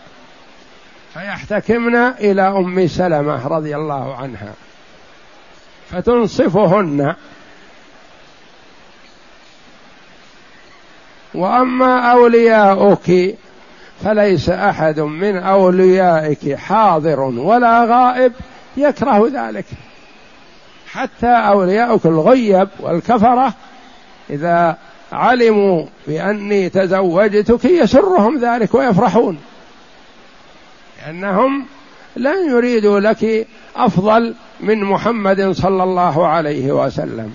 Speaker 1: فيحتكمن إلى أم سلمة رضي الله عنها. فتنصفهن. وأما أولياؤك فليس أحد من أوليائك حاضر ولا غائب يكره ذلك. حتى أولياؤك الغيب والكفرة إذا علموا بأني تزوجتك يسرهم ذلك ويفرحون. لأنهم لن يريدوا لك أفضل من محمد صلى الله عليه وسلم.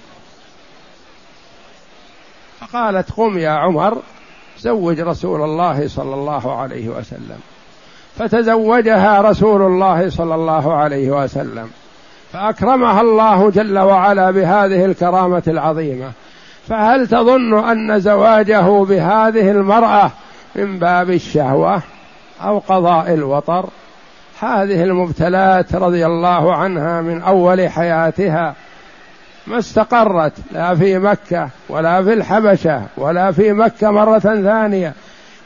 Speaker 1: فقالت قم يا عمر زوج رسول الله صلى الله عليه وسلم. فتزوجها رسول الله صلى الله عليه وسلم. فأكرمها الله جل وعلا بهذه الكرامة العظيمة. فهل تظن أن زواجه بهذه المرأة من باب الشهوة أو قضاء الوطر؟ هذه المبتلات رضي الله عنها من أول حياتها. ما استقرت لا في مكة ولا في الحبشة ولا في مكة مرة ثانية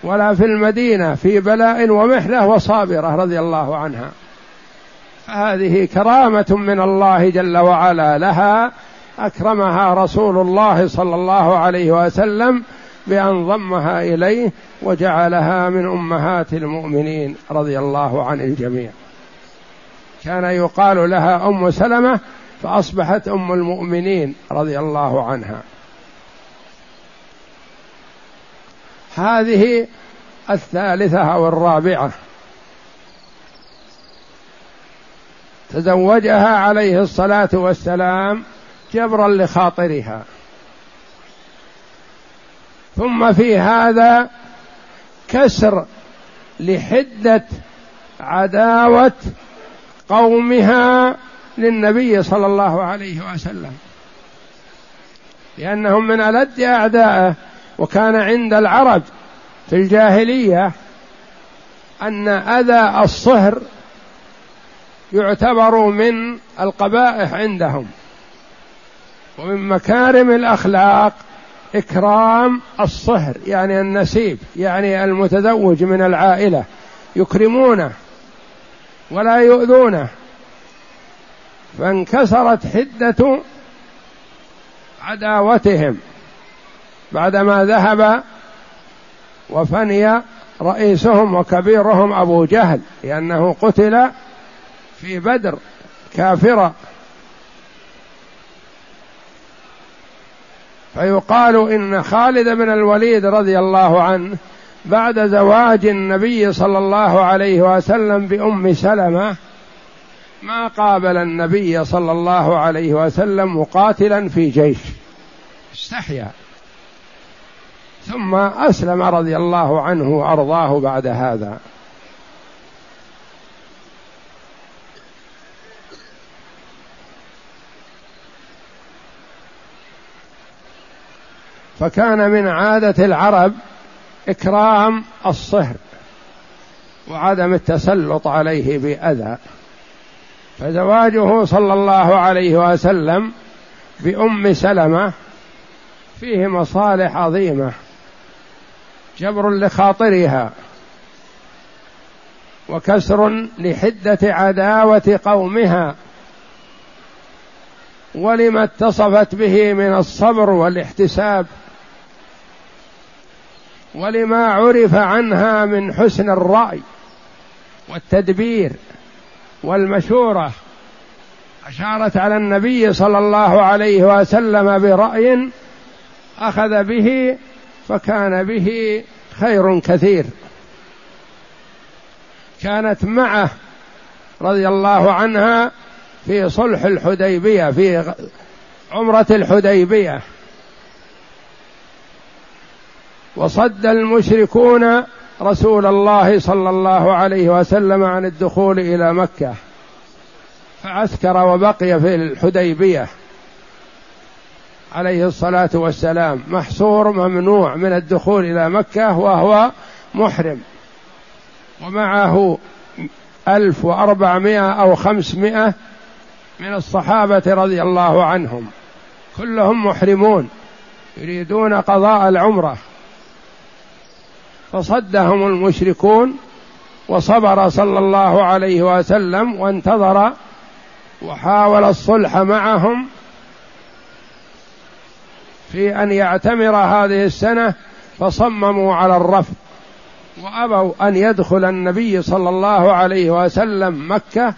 Speaker 1: ولا في المدينة في بلاء ومحنة وصابرة رضي الله عنها. هذه كرامة من الله جل وعلا لها أكرمها رسول الله صلى الله عليه وسلم بأن ضمها إليه وجعلها من أمهات المؤمنين رضي الله عن الجميع. كان يقال لها أم سلمة فأصبحت أم المؤمنين رضي الله عنها. هذه الثالثة أو الرابعه تزوجها عليه الصلاة والسلام جبرا لخاطرها. ثم في هذا كسر لحدة عداوة قومها للنبي صلى الله عليه وسلم. لأنهم من ألد أعدائه وكان عند العرب في الجاهلية أن أذى الصهر يعتبر من القبائح عندهم. ومن مكارم الأخلاق إكرام الصهر يعني النسيب يعني المتزوج من العائلة يكرمونه ولا يؤذونه. فانكسرت حدة عداوتهم بعدما ذهب وفني رئيسهم وكبيرهم أبو جهل لأنه قتل في بدر كافرا. فيقال إن خالد بن الوليد رضي الله عنه بعد زواج النبي صلى الله عليه وسلم بأم سلمة ما قابل النبي صلى الله عليه وسلم مقاتلا في جيش. استحيا. ثم أسلم رضي الله عنه وأرضاه بعد هذا. فكان من عادة العرب إكرام الصهر وعدم التسلط عليه بأذى. فزواجه صلى الله عليه وسلم بأم سلمة فيه مصالح عظيمة جبر لخاطرها وكسر لحدة عداوة قومها ولما اتصفت به من الصبر والاحتساب ولما عرف عنها من حسن الرأي والتدبير والمشورة أشارت على النبي صلى الله عليه وسلم برأي أخذ به فكان به خير كثير. كانت معه رضي الله عنها في صلح الحديبية في عمرة الحديبية. وصد المشركون رسول الله صلى الله عليه وسلم عن الدخول إلى مكة. فعسكر وبقي في الحديبية. عليه الصلاة والسلام. محصور ممنوع من الدخول إلى مكة وهو محرم. ومعه ألف وأربعمائة أو خمسمائة من الصحابة رضي الله عنهم. كلهم محرمون. يريدون قضاء العمرة. فصدهم المشركون وصبر صلى الله عليه وسلم وانتظر وحاول الصلح معهم في أن يعتمر هذه السنة فصمموا على الرفض وأبوا أن يدخل النبي صلى الله عليه وسلم مكة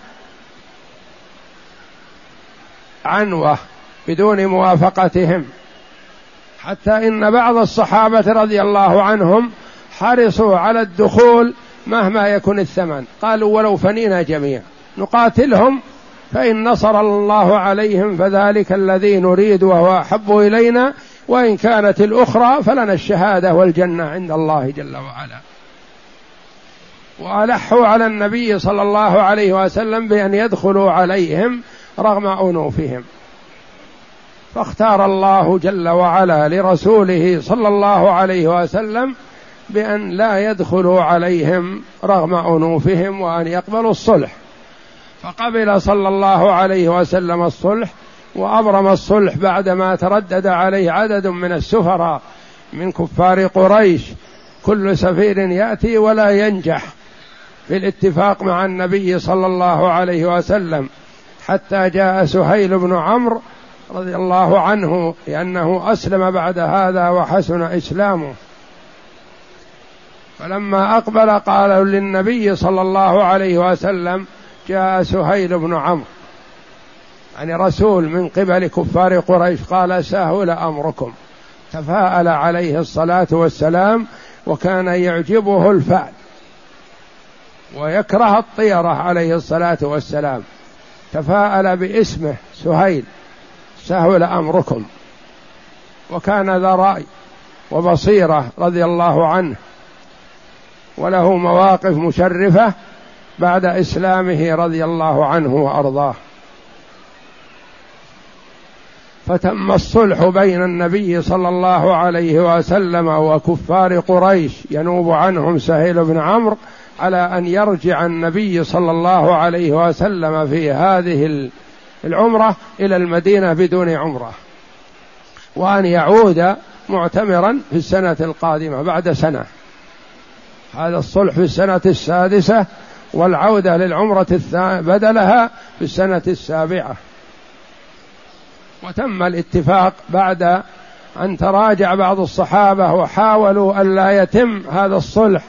Speaker 1: عنوة بدون موافقتهم حتى إن بعض الصحابة رضي الله عنهم حرصوا على الدخول مهما يكن الثمن. قالوا ولو فنينا جميعا. نقاتلهم فإن نصر الله عليهم فذلك الذي نريد وهو أحب إلينا وإن كانت الأخرى فلنا الشهادة والجنة عند الله جل وعلا. وألحوا على النبي صلى الله عليه وسلم بأن يدخلوا عليهم رغم أنوفهم. فاختار الله جل وعلا لرسوله صلى الله عليه وسلم بأن لا يدخلوا عليهم رغم أنوفهم وأن يقبلوا الصلح. فقبل صلى الله عليه وسلم الصلح وأبرم الصلح بعدما تردد عليه عدد من السفراء من كفار قريش كل سفير يأتي ولا ينجح في الاتفاق مع النبي صلى الله عليه وسلم. حتى جاء سهيل بن عمرو رضي الله عنه لأنه أسلم بعد هذا وحسن إسلامه. فلما أقبل قال للنبي صلى الله عليه وسلم جاء سهيل بن عمرو. يعني رسول من قبل كفار قريش قال سهل أمركم. تفاءل عليه الصلاة والسلام وكان يعجبه الفعل ويكره الطيرة عليه الصلاة والسلام. تفاءل باسمه سهيل. سهل أمركم. وكان ذا رأي وبصيرة رضي الله عنه. وله مواقف مشرفة بعد إسلامه رضي الله عنه وأرضاه. فتم الصلح بين النبي صلى الله عليه وسلم وكفار قريش ينوب عنهم سهيل بن عمرو على أن يرجع النبي صلى الله عليه وسلم في هذه العمرة إلى المدينة بدون عمرة. وأن يعود معتمرا في السنة القادمة بعد سنة. هذا الصلح في السنة السادسة والعودة للعمرة بدلها في السنة السابعة. وتم الاتفاق بعد أن تراجع بعض الصحابة وحاولوا أن لا يتم هذا الصلح.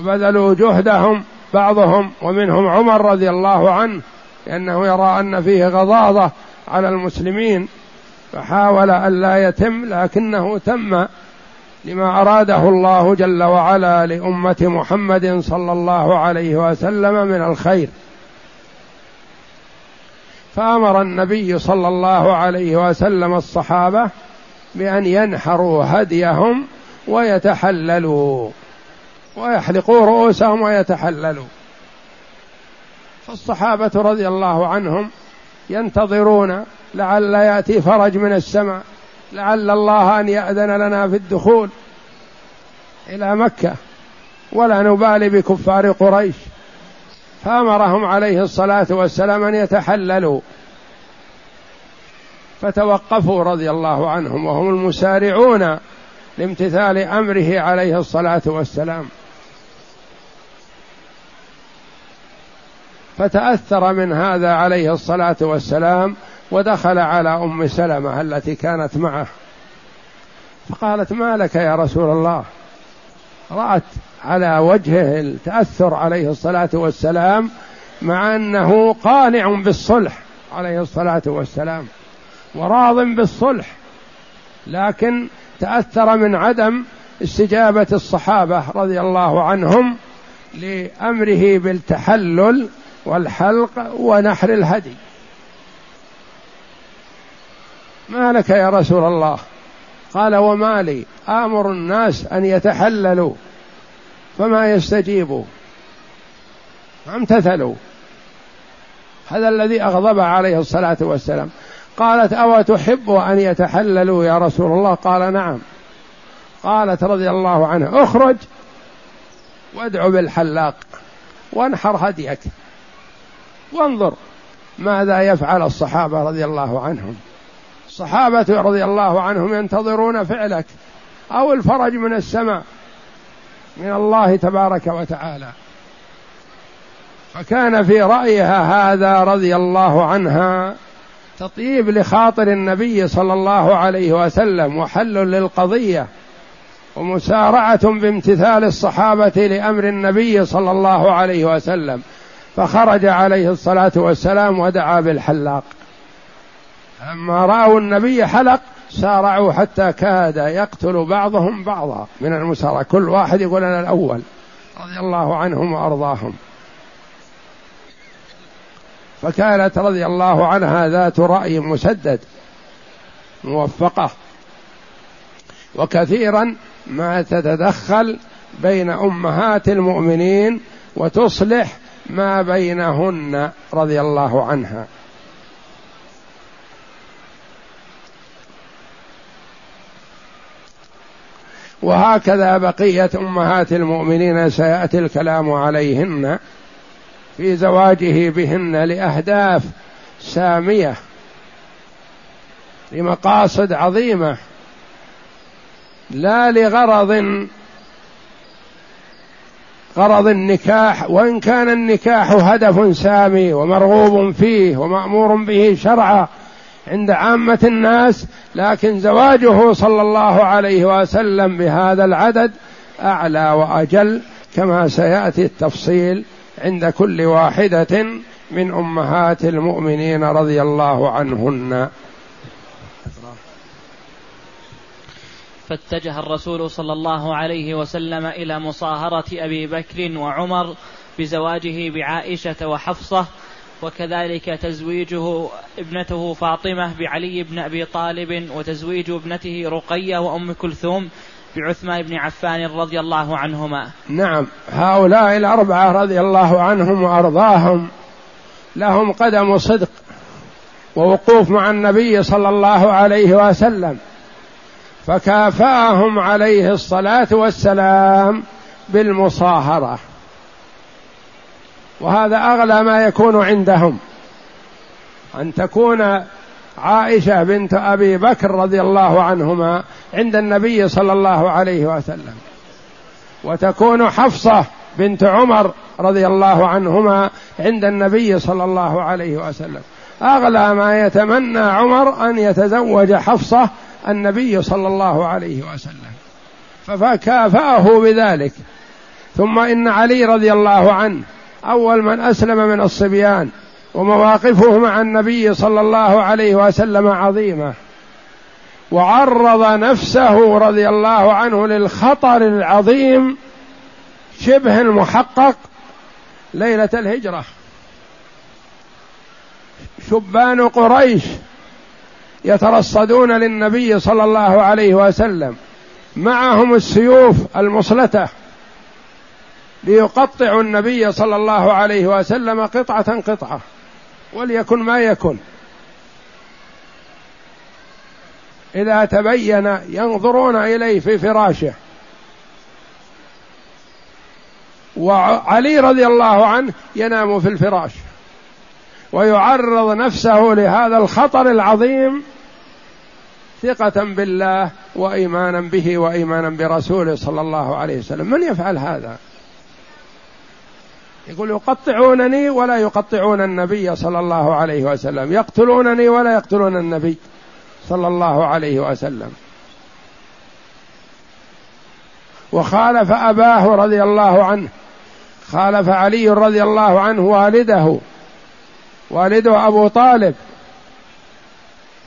Speaker 1: وبذلوا جهدهم بعضهم ومنهم عمر رضي الله عنه لأنه يرى أن فيه غضاضة على المسلمين فحاول أن لا يتم لكنه تم لما أراده الله جل وعلا لأمة محمد صلى الله عليه وسلم من الخير. فأمر النبي صلى الله عليه وسلم الصحابة بأن ينحروا هديهم ويتحللوا ويحلقوا رؤوسهم ويتحللوا. فالصحابة رضي الله عنهم ينتظرون لعل يأتي فرج من السماء. لعل الله أن يأذن لنا في الدخول إلى مكة. ولا نبالي بكفار قريش. فأمرهم عليه الصلاة والسلام أن يتحللوا. فتوقفوا رضي الله عنهم وهم المسارعون لامتثال أمره عليه الصلاة والسلام. فتأثر من هذا عليه الصلاة والسلام ودخل على أم سلمة التي كانت معه. فقالت ما لك يا رسول الله؟ رأت على وجهه التأثر عليه الصلاة والسلام مع أنه قانع بالصلح عليه الصلاة والسلام وراض بالصلح لكن تأثر من عدم استجابة الصحابة رضي الله عنهم لأمره بالتحلل والحلق ونحر الهدي. ما لك يا رسول الله؟ قال وما لي. آمر الناس أن يتحللوا فما يستجيبوا. امتثلوا هذا الذي أغضب عليه الصلاة والسلام. قالت أو تحب أن يتحللوا يا رسول الله؟ قال نعم. قالت رضي الله عنه أخرج وادع بالحلاق وانحر هديك وانظر ماذا يفعل الصحابة رضي الله عنهم. الصحابة رضي الله عنهم ينتظرون فعلك أو الفرج من السماء من الله تبارك وتعالى. فكان في رأيها هذا رضي الله عنها تطيب لخاطر النبي صلى الله عليه وسلم وحل للقضية ومسارعة بامتثال الصحابة لأمر النبي صلى الله عليه وسلم. فخرج عليه الصلاة والسلام ودعا بالحلاق. لما رأوا النبي حلق سارعوا حتى كاد يقتل بعضهم بعضا. من المسارعة كل واحد يقول أنا الأول. رضي الله عنهم وأرضاهم. فكانت رضي الله عنها ذات رأي مسدد موفقة. وكثيرا ما تتدخل بين أمهات المؤمنين وتصلح ما بينهن رضي الله عنها. وهكذا بقية أمهات المؤمنين سيأتي الكلام عليهن في زواجه بهن لأهداف سامية لمقاصد عظيمة لا لغرض غرض النكاح وإن كان النكاح هدف سامي ومرغوب فيه ومأمور به شرعا عند عامة الناس لكن زواجه صلى الله عليه وسلم بهذا العدد أعلى وأجل كما سيأتي التفصيل عند كل واحدة من أمهات المؤمنين رضي الله عنهن.
Speaker 3: فاتجه الرسول صلى الله عليه وسلم إلى مصاهرة أبي بكر وعمر بزواجه بعائشة وحفصة وكذلك تزويجه ابنته فاطمة بعلي بن أبي طالب وتزويج ابنته رقية وأم كلثوم بعثمان بن عفان رضي الله عنهما.
Speaker 1: نعم. هؤلاء الأربعة رضي الله عنهم وأرضاهم لهم قدم صدق ووقوف مع النبي صلى الله عليه وسلم فكافاهم عليه الصلاة والسلام بالمصاهرة. وهذا أغلى ما يكون عندهم. أن تكون عائشة بنت أبي بكر رضي الله عنهما عند النبي صلى الله عليه وسلم. وتكون حفصة بنت عمر رضي الله عنهما عند النبي صلى الله عليه وسلم. أغلى ما يتمنى عمر أن يتزوج حفصة النبي صلى الله عليه وسلم. فكافاه بذلك. ثم إن علي رضي الله عنه أول من أسلم من الصبيان ومواقفه مع النبي صلى الله عليه وسلم عظيمة. وعرض نفسه رضي الله عنه للخطر العظيم شبه المحقق ليلة الهجرة. شبان قريش يترصدون للنبي صلى الله عليه وسلم معهم السيوف المصلتة. ليقطعوا النبي صلى الله عليه وسلم قطعة قطعة وليكن ما يكن. إذا تبين ينظرون إليه في فراشه. وعلي رضي الله عنه ينام في الفراش. ويعرض نفسه لهذا الخطر العظيم ثقة بالله وإيمانا به وإيمانا برسوله صلى الله عليه وسلم. من يفعل هذا؟ يقول يقطعونني ولا يقطعون النبي صلى الله عليه وسلم. يقتلونني ولا يقتلون النبي صلى الله عليه وسلم. وخالف أباه رضي الله عنه. خالف علي رضي الله عنه والده. والده أبو طالب.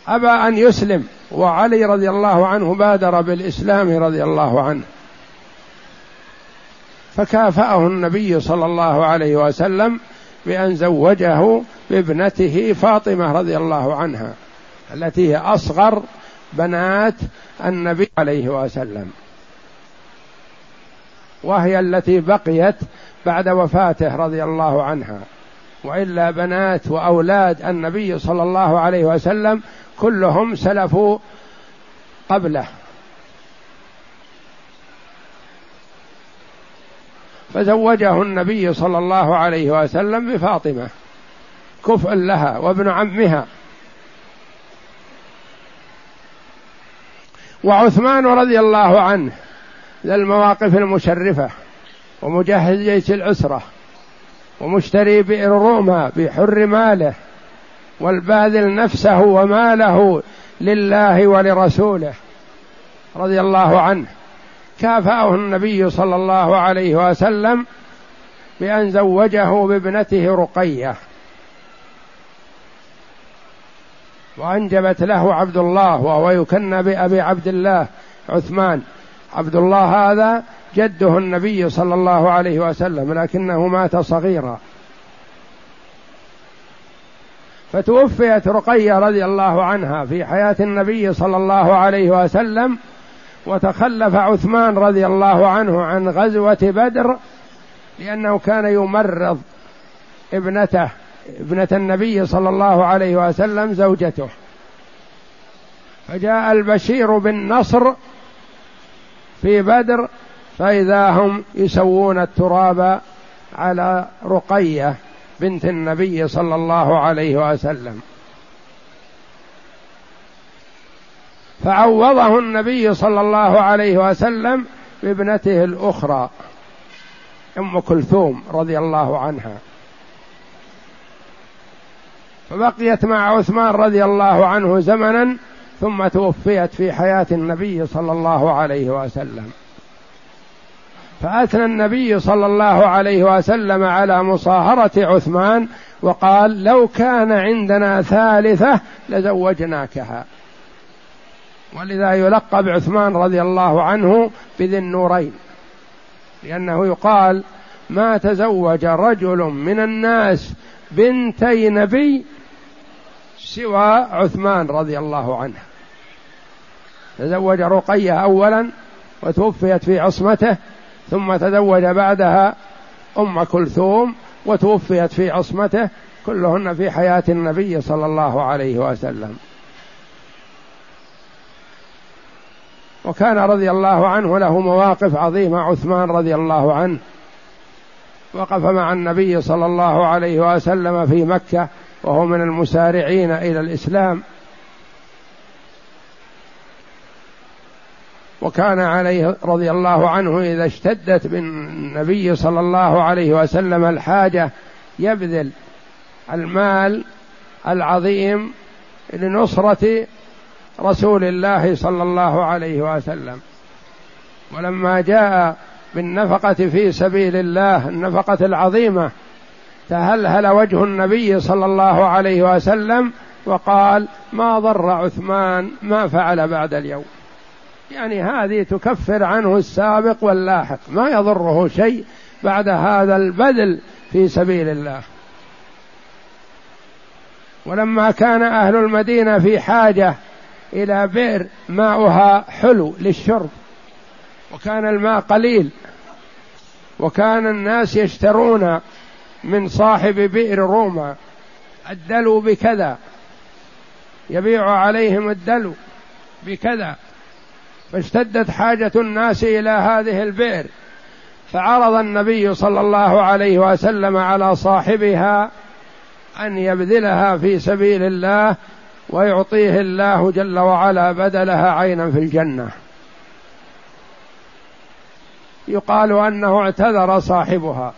Speaker 1: أبى أن يسلم. وعلي رضي الله عنه بادر بالإسلام رضي الله عنه. فكافأه النبي صلى الله عليه وسلم بأن زوجه بابنته فاطمة رضي الله عنها التي هي أصغر بنات النبي عليه وسلم. وهي التي بقيت بعد وفاته رضي الله عنها. وإلا بنات وأولاد النبي صلى الله عليه وسلم كلهم سلفوا قبله. فزوجه النبي صلى الله عليه وسلم بفاطمة كفء لها وابن عمها. وعثمان رضي الله عنه ذا المواقف المشرفة ومجهز جيش العسره ومشتري بئر روما بحر ماله والباذل نفسه وماله لله ولرسوله رضي الله عنه. كافأه النبي صلى الله عليه وسلم بأن زوجه بابنته رقية. وأنجبت له عبد الله وهو يكنى بأبي عبد الله عثمان. عبد الله هذا جده النبي صلى الله عليه وسلم لكنه مات صغيرا. فتوفيت رقية رضي الله عنها في حياة النبي صلى الله عليه وسلم وتخلف عثمان رضي الله عنه عن غزوة بدر لأنه كان يمرض ابنته ابنة النبي صلى الله عليه وسلم زوجته. فجاء البشير بالنصر في بدر فإذا هم يسوون التراب على رقية بنت النبي صلى الله عليه وسلم. فعوضه النبي صلى الله عليه وسلم بابنته الأخرى أم كلثوم رضي الله عنها. فبقيت مع عثمان رضي الله عنه زمنا ثم توفيت في حياة النبي صلى الله عليه وسلم. فأثنى النبي صلى الله عليه وسلم على مصاهرة عثمان وقال لو كان عندنا ثالثة لزوجناكها. ولذا يلقب عثمان رضي الله عنه بذي النورين. لأنه يقال ما تزوج رجل من الناس بنتي نبي سوى عثمان رضي الله عنه. تزوج رقية أولا وتوفيت في عصمته ثم تزوج بعدها أم كلثوم وتوفيت في عصمته كلهن في حياة النبي صلى الله عليه وسلم. وكان رضي الله عنه له مواقف عظيمة عثمان رضي الله عنه. وقف مع النبي صلى الله عليه وسلم في مكة وهو من المسارعين إلى الإسلام. وكان عليه رضي الله عنه إذا اشتدت بالنبي صلى الله عليه وسلم الحاجة يبذل المال العظيم لنصرة رسول الله صلى الله عليه وسلم. ولما جاء بالنفقة في سبيل الله النفقة العظيمة تهلهل وجه النبي صلى الله عليه وسلم وقال ما ضر عثمان ما فعل بعد اليوم. يعني هذه تكفر عنه السابق واللاحق ما يضره شيء بعد هذا البذل في سبيل الله. ولما كان أهل المدينة في حاجة إلى بئر ماؤها حلو للشرب وكان الماء قليل وكان الناس يشترون من صاحب بئر روما الدلو بكذا يبيع عليهم الدلو بكذا فاشتدت حاجة الناس إلى هذه البئر فعرض النبي صلى الله عليه وسلم على صاحبها أن يبذلها في سبيل الله ويعطيه الله جل وعلا بدلها عينا في الجنة. يقال أنه اعتذر صاحبها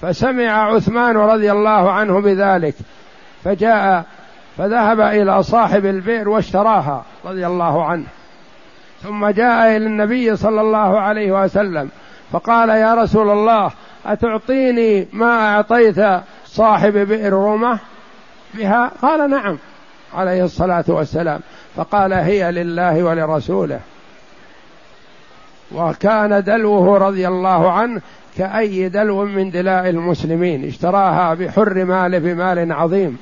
Speaker 1: فسمع عثمان رضي الله عنه بذلك فجاء فذهب إلى صاحب البئر واشتراها رضي الله عنه. ثم جاء إلى النبي صلى الله عليه وسلم فقال يا رسول الله أتعطيني ما أعطيت صاحب بئر رومه بها؟ قال نعم. عليه الصلاة والسلام فقال هي لله ولرسوله. وكان دلوه رضي الله عنه كأي دلو من دلاء المسلمين اشتراها بحر ماله بمال عظيم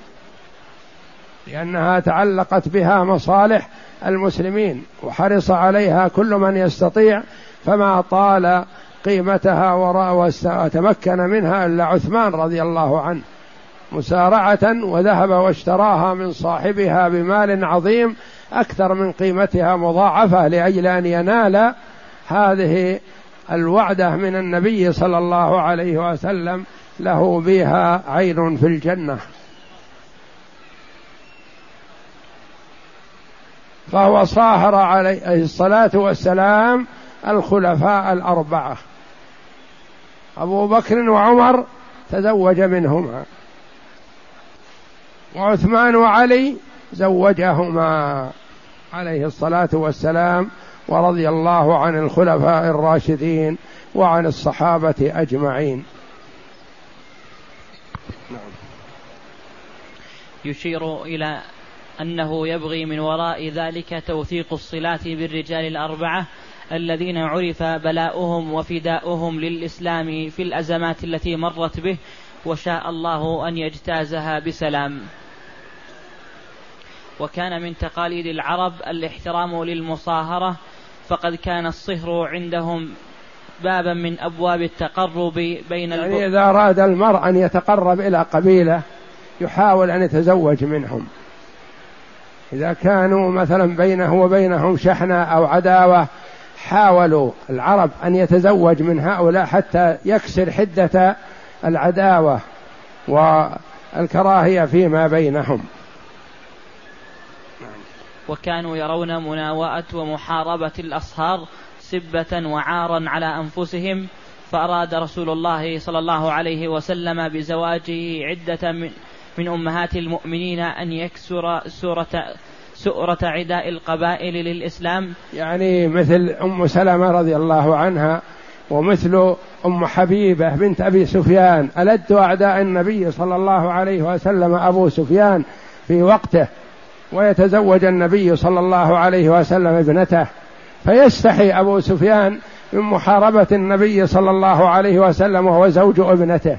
Speaker 1: لأنها تعلقت بها مصالح المسلمين وحرص عليها كل من يستطيع فما طال قيمتها وتمكن منها إلا عثمان رضي الله عنه. مسارعة وذهب واشتراها من صاحبها بمال عظيم أكثر من قيمتها مضاعفة لأجل أن ينال هذه الوعدة من النبي صلى الله عليه وسلم. له بها عين في الجنة. فهو صاهر عليه الصلاة والسلام الخلفاء الأربعة. أبو بكر وعمر تزوج منهما. وعثمان وعلي زوجهما عليه الصلاة والسلام ورضي الله عن الخلفاء الراشدين وعن الصحابة أجمعين
Speaker 3: نعم. يشير إلى أنه يبغي من وراء ذلك توثيق الصلات بالرجال الأربعة الذين عرف بلاؤهم وفداؤهم للإسلام في الأزمات التي مرت به وشاء الله أن يجتازها بسلام وكان من تقاليد العرب الاحترام للمصاهرة فقد كان الصهر عندهم بابا من أبواب التقرب بين
Speaker 1: يعني إذا أراد المرء أن يتقرب إلى قبيلة يحاول أن يتزوج منهم. إذا كانوا مثلا بينه وبينهم شحنة أو عداوة حاولوا العرب أن يتزوج من هؤلاء حتى يكسر حدة العداوة والكراهية فيما بينهم.
Speaker 3: وكانوا يرون مناوءة ومحاربة الأصهار سبة وعارا على أنفسهم فأراد رسول الله صلى الله عليه وسلم بزواجه عدة من, من أمهات المؤمنين أن يكسر سورة سؤرة عداء القبائل للإسلام.
Speaker 1: يعني مثل أم سلمة رضي الله عنها ومثل أم حبيبة بنت أبي سفيان ألد أعداء النبي صلى الله عليه وسلم أبو سفيان في وقته. ويتزوج النبي صلى الله عليه وسلم ابنته فيستحي أبو سفيان من محاربة النبي صلى الله عليه وسلم وهو زوج ابنته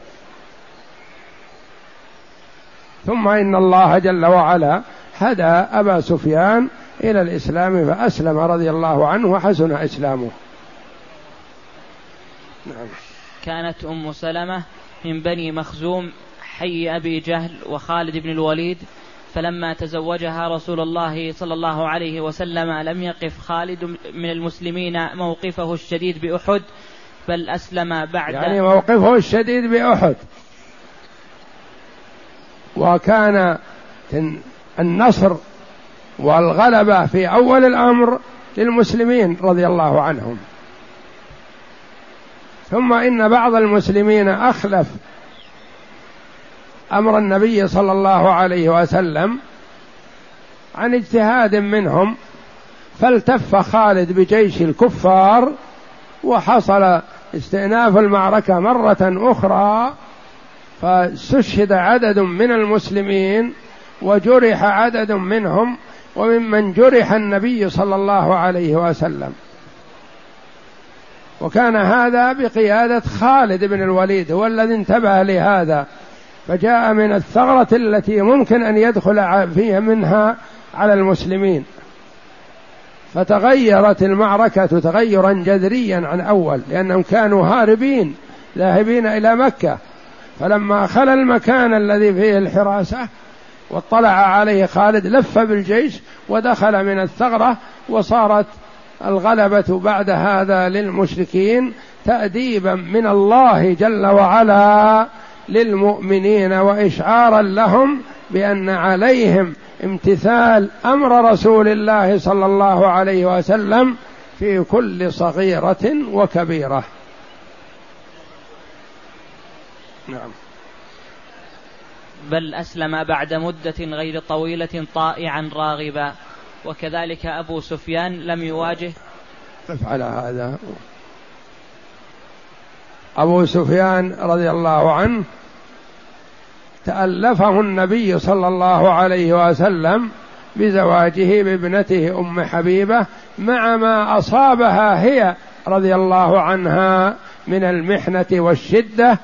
Speaker 1: ثم إن الله جل وعلا هدى أبا سفيان إلى الإسلام فأسلم رضي الله عنه وحسن إسلامه
Speaker 3: نعم. كانت أم سلمة من بني مخزوم حي أبي جهل وخالد بن الوليد فلما تزوجها رسول الله صلى الله عليه وسلم لم يقف خالد من المسلمين موقفه الشديد بأحد بل أسلم بعد
Speaker 1: يعني موقفه الشديد بأحد. وكان النصر والغلبة في أول الأمر للمسلمين رضي الله عنهم. ثم إن بعض المسلمين أخلف أمر النبي صلى الله عليه وسلم عن اجتهاد منهم فالتف خالد بجيش الكفار وحصل استئناف المعركة مرة أخرى فاستشهد عدد من المسلمين وجرح عدد منهم وممن جرح النبي صلى الله عليه وسلم. وكان هذا بقيادة خالد بن الوليد هو الذي انتبه لهذا. فجاء من الثغرة التي ممكن أن يدخل فيها منها على المسلمين. فتغيرت المعركة تغيرا جذريا عن أول لأنهم كانوا هاربين ذاهبين إلى مكة. فلما خلى المكان الذي فيه الحراسة واطلع عليه خالد لف بالجيش ودخل من الثغرة وصارت الغلبة بعد هذا للمشركين تأديبا من الله جل وعلا. للمؤمنين واشعارا لهم بأن عليهم امتثال أمر رسول الله صلى الله عليه وسلم في كل صغيرة وكبيرة.
Speaker 3: نعم. بل أسلم بعد مدة غير طويلة طائعا راغبا. وكذلك أبو سفيان لم يواجه.
Speaker 1: افعل هذا. أبو سفيان رضي الله عنه تألفه النبي صلى الله عليه وسلم بزواجه بابنته أم حبيبة مع ما أصابها هي رضي الله عنها من المحنة والشدة.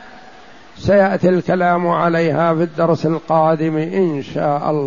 Speaker 1: سيأتي الكلام عليها في الدرس القادم إن شاء الله.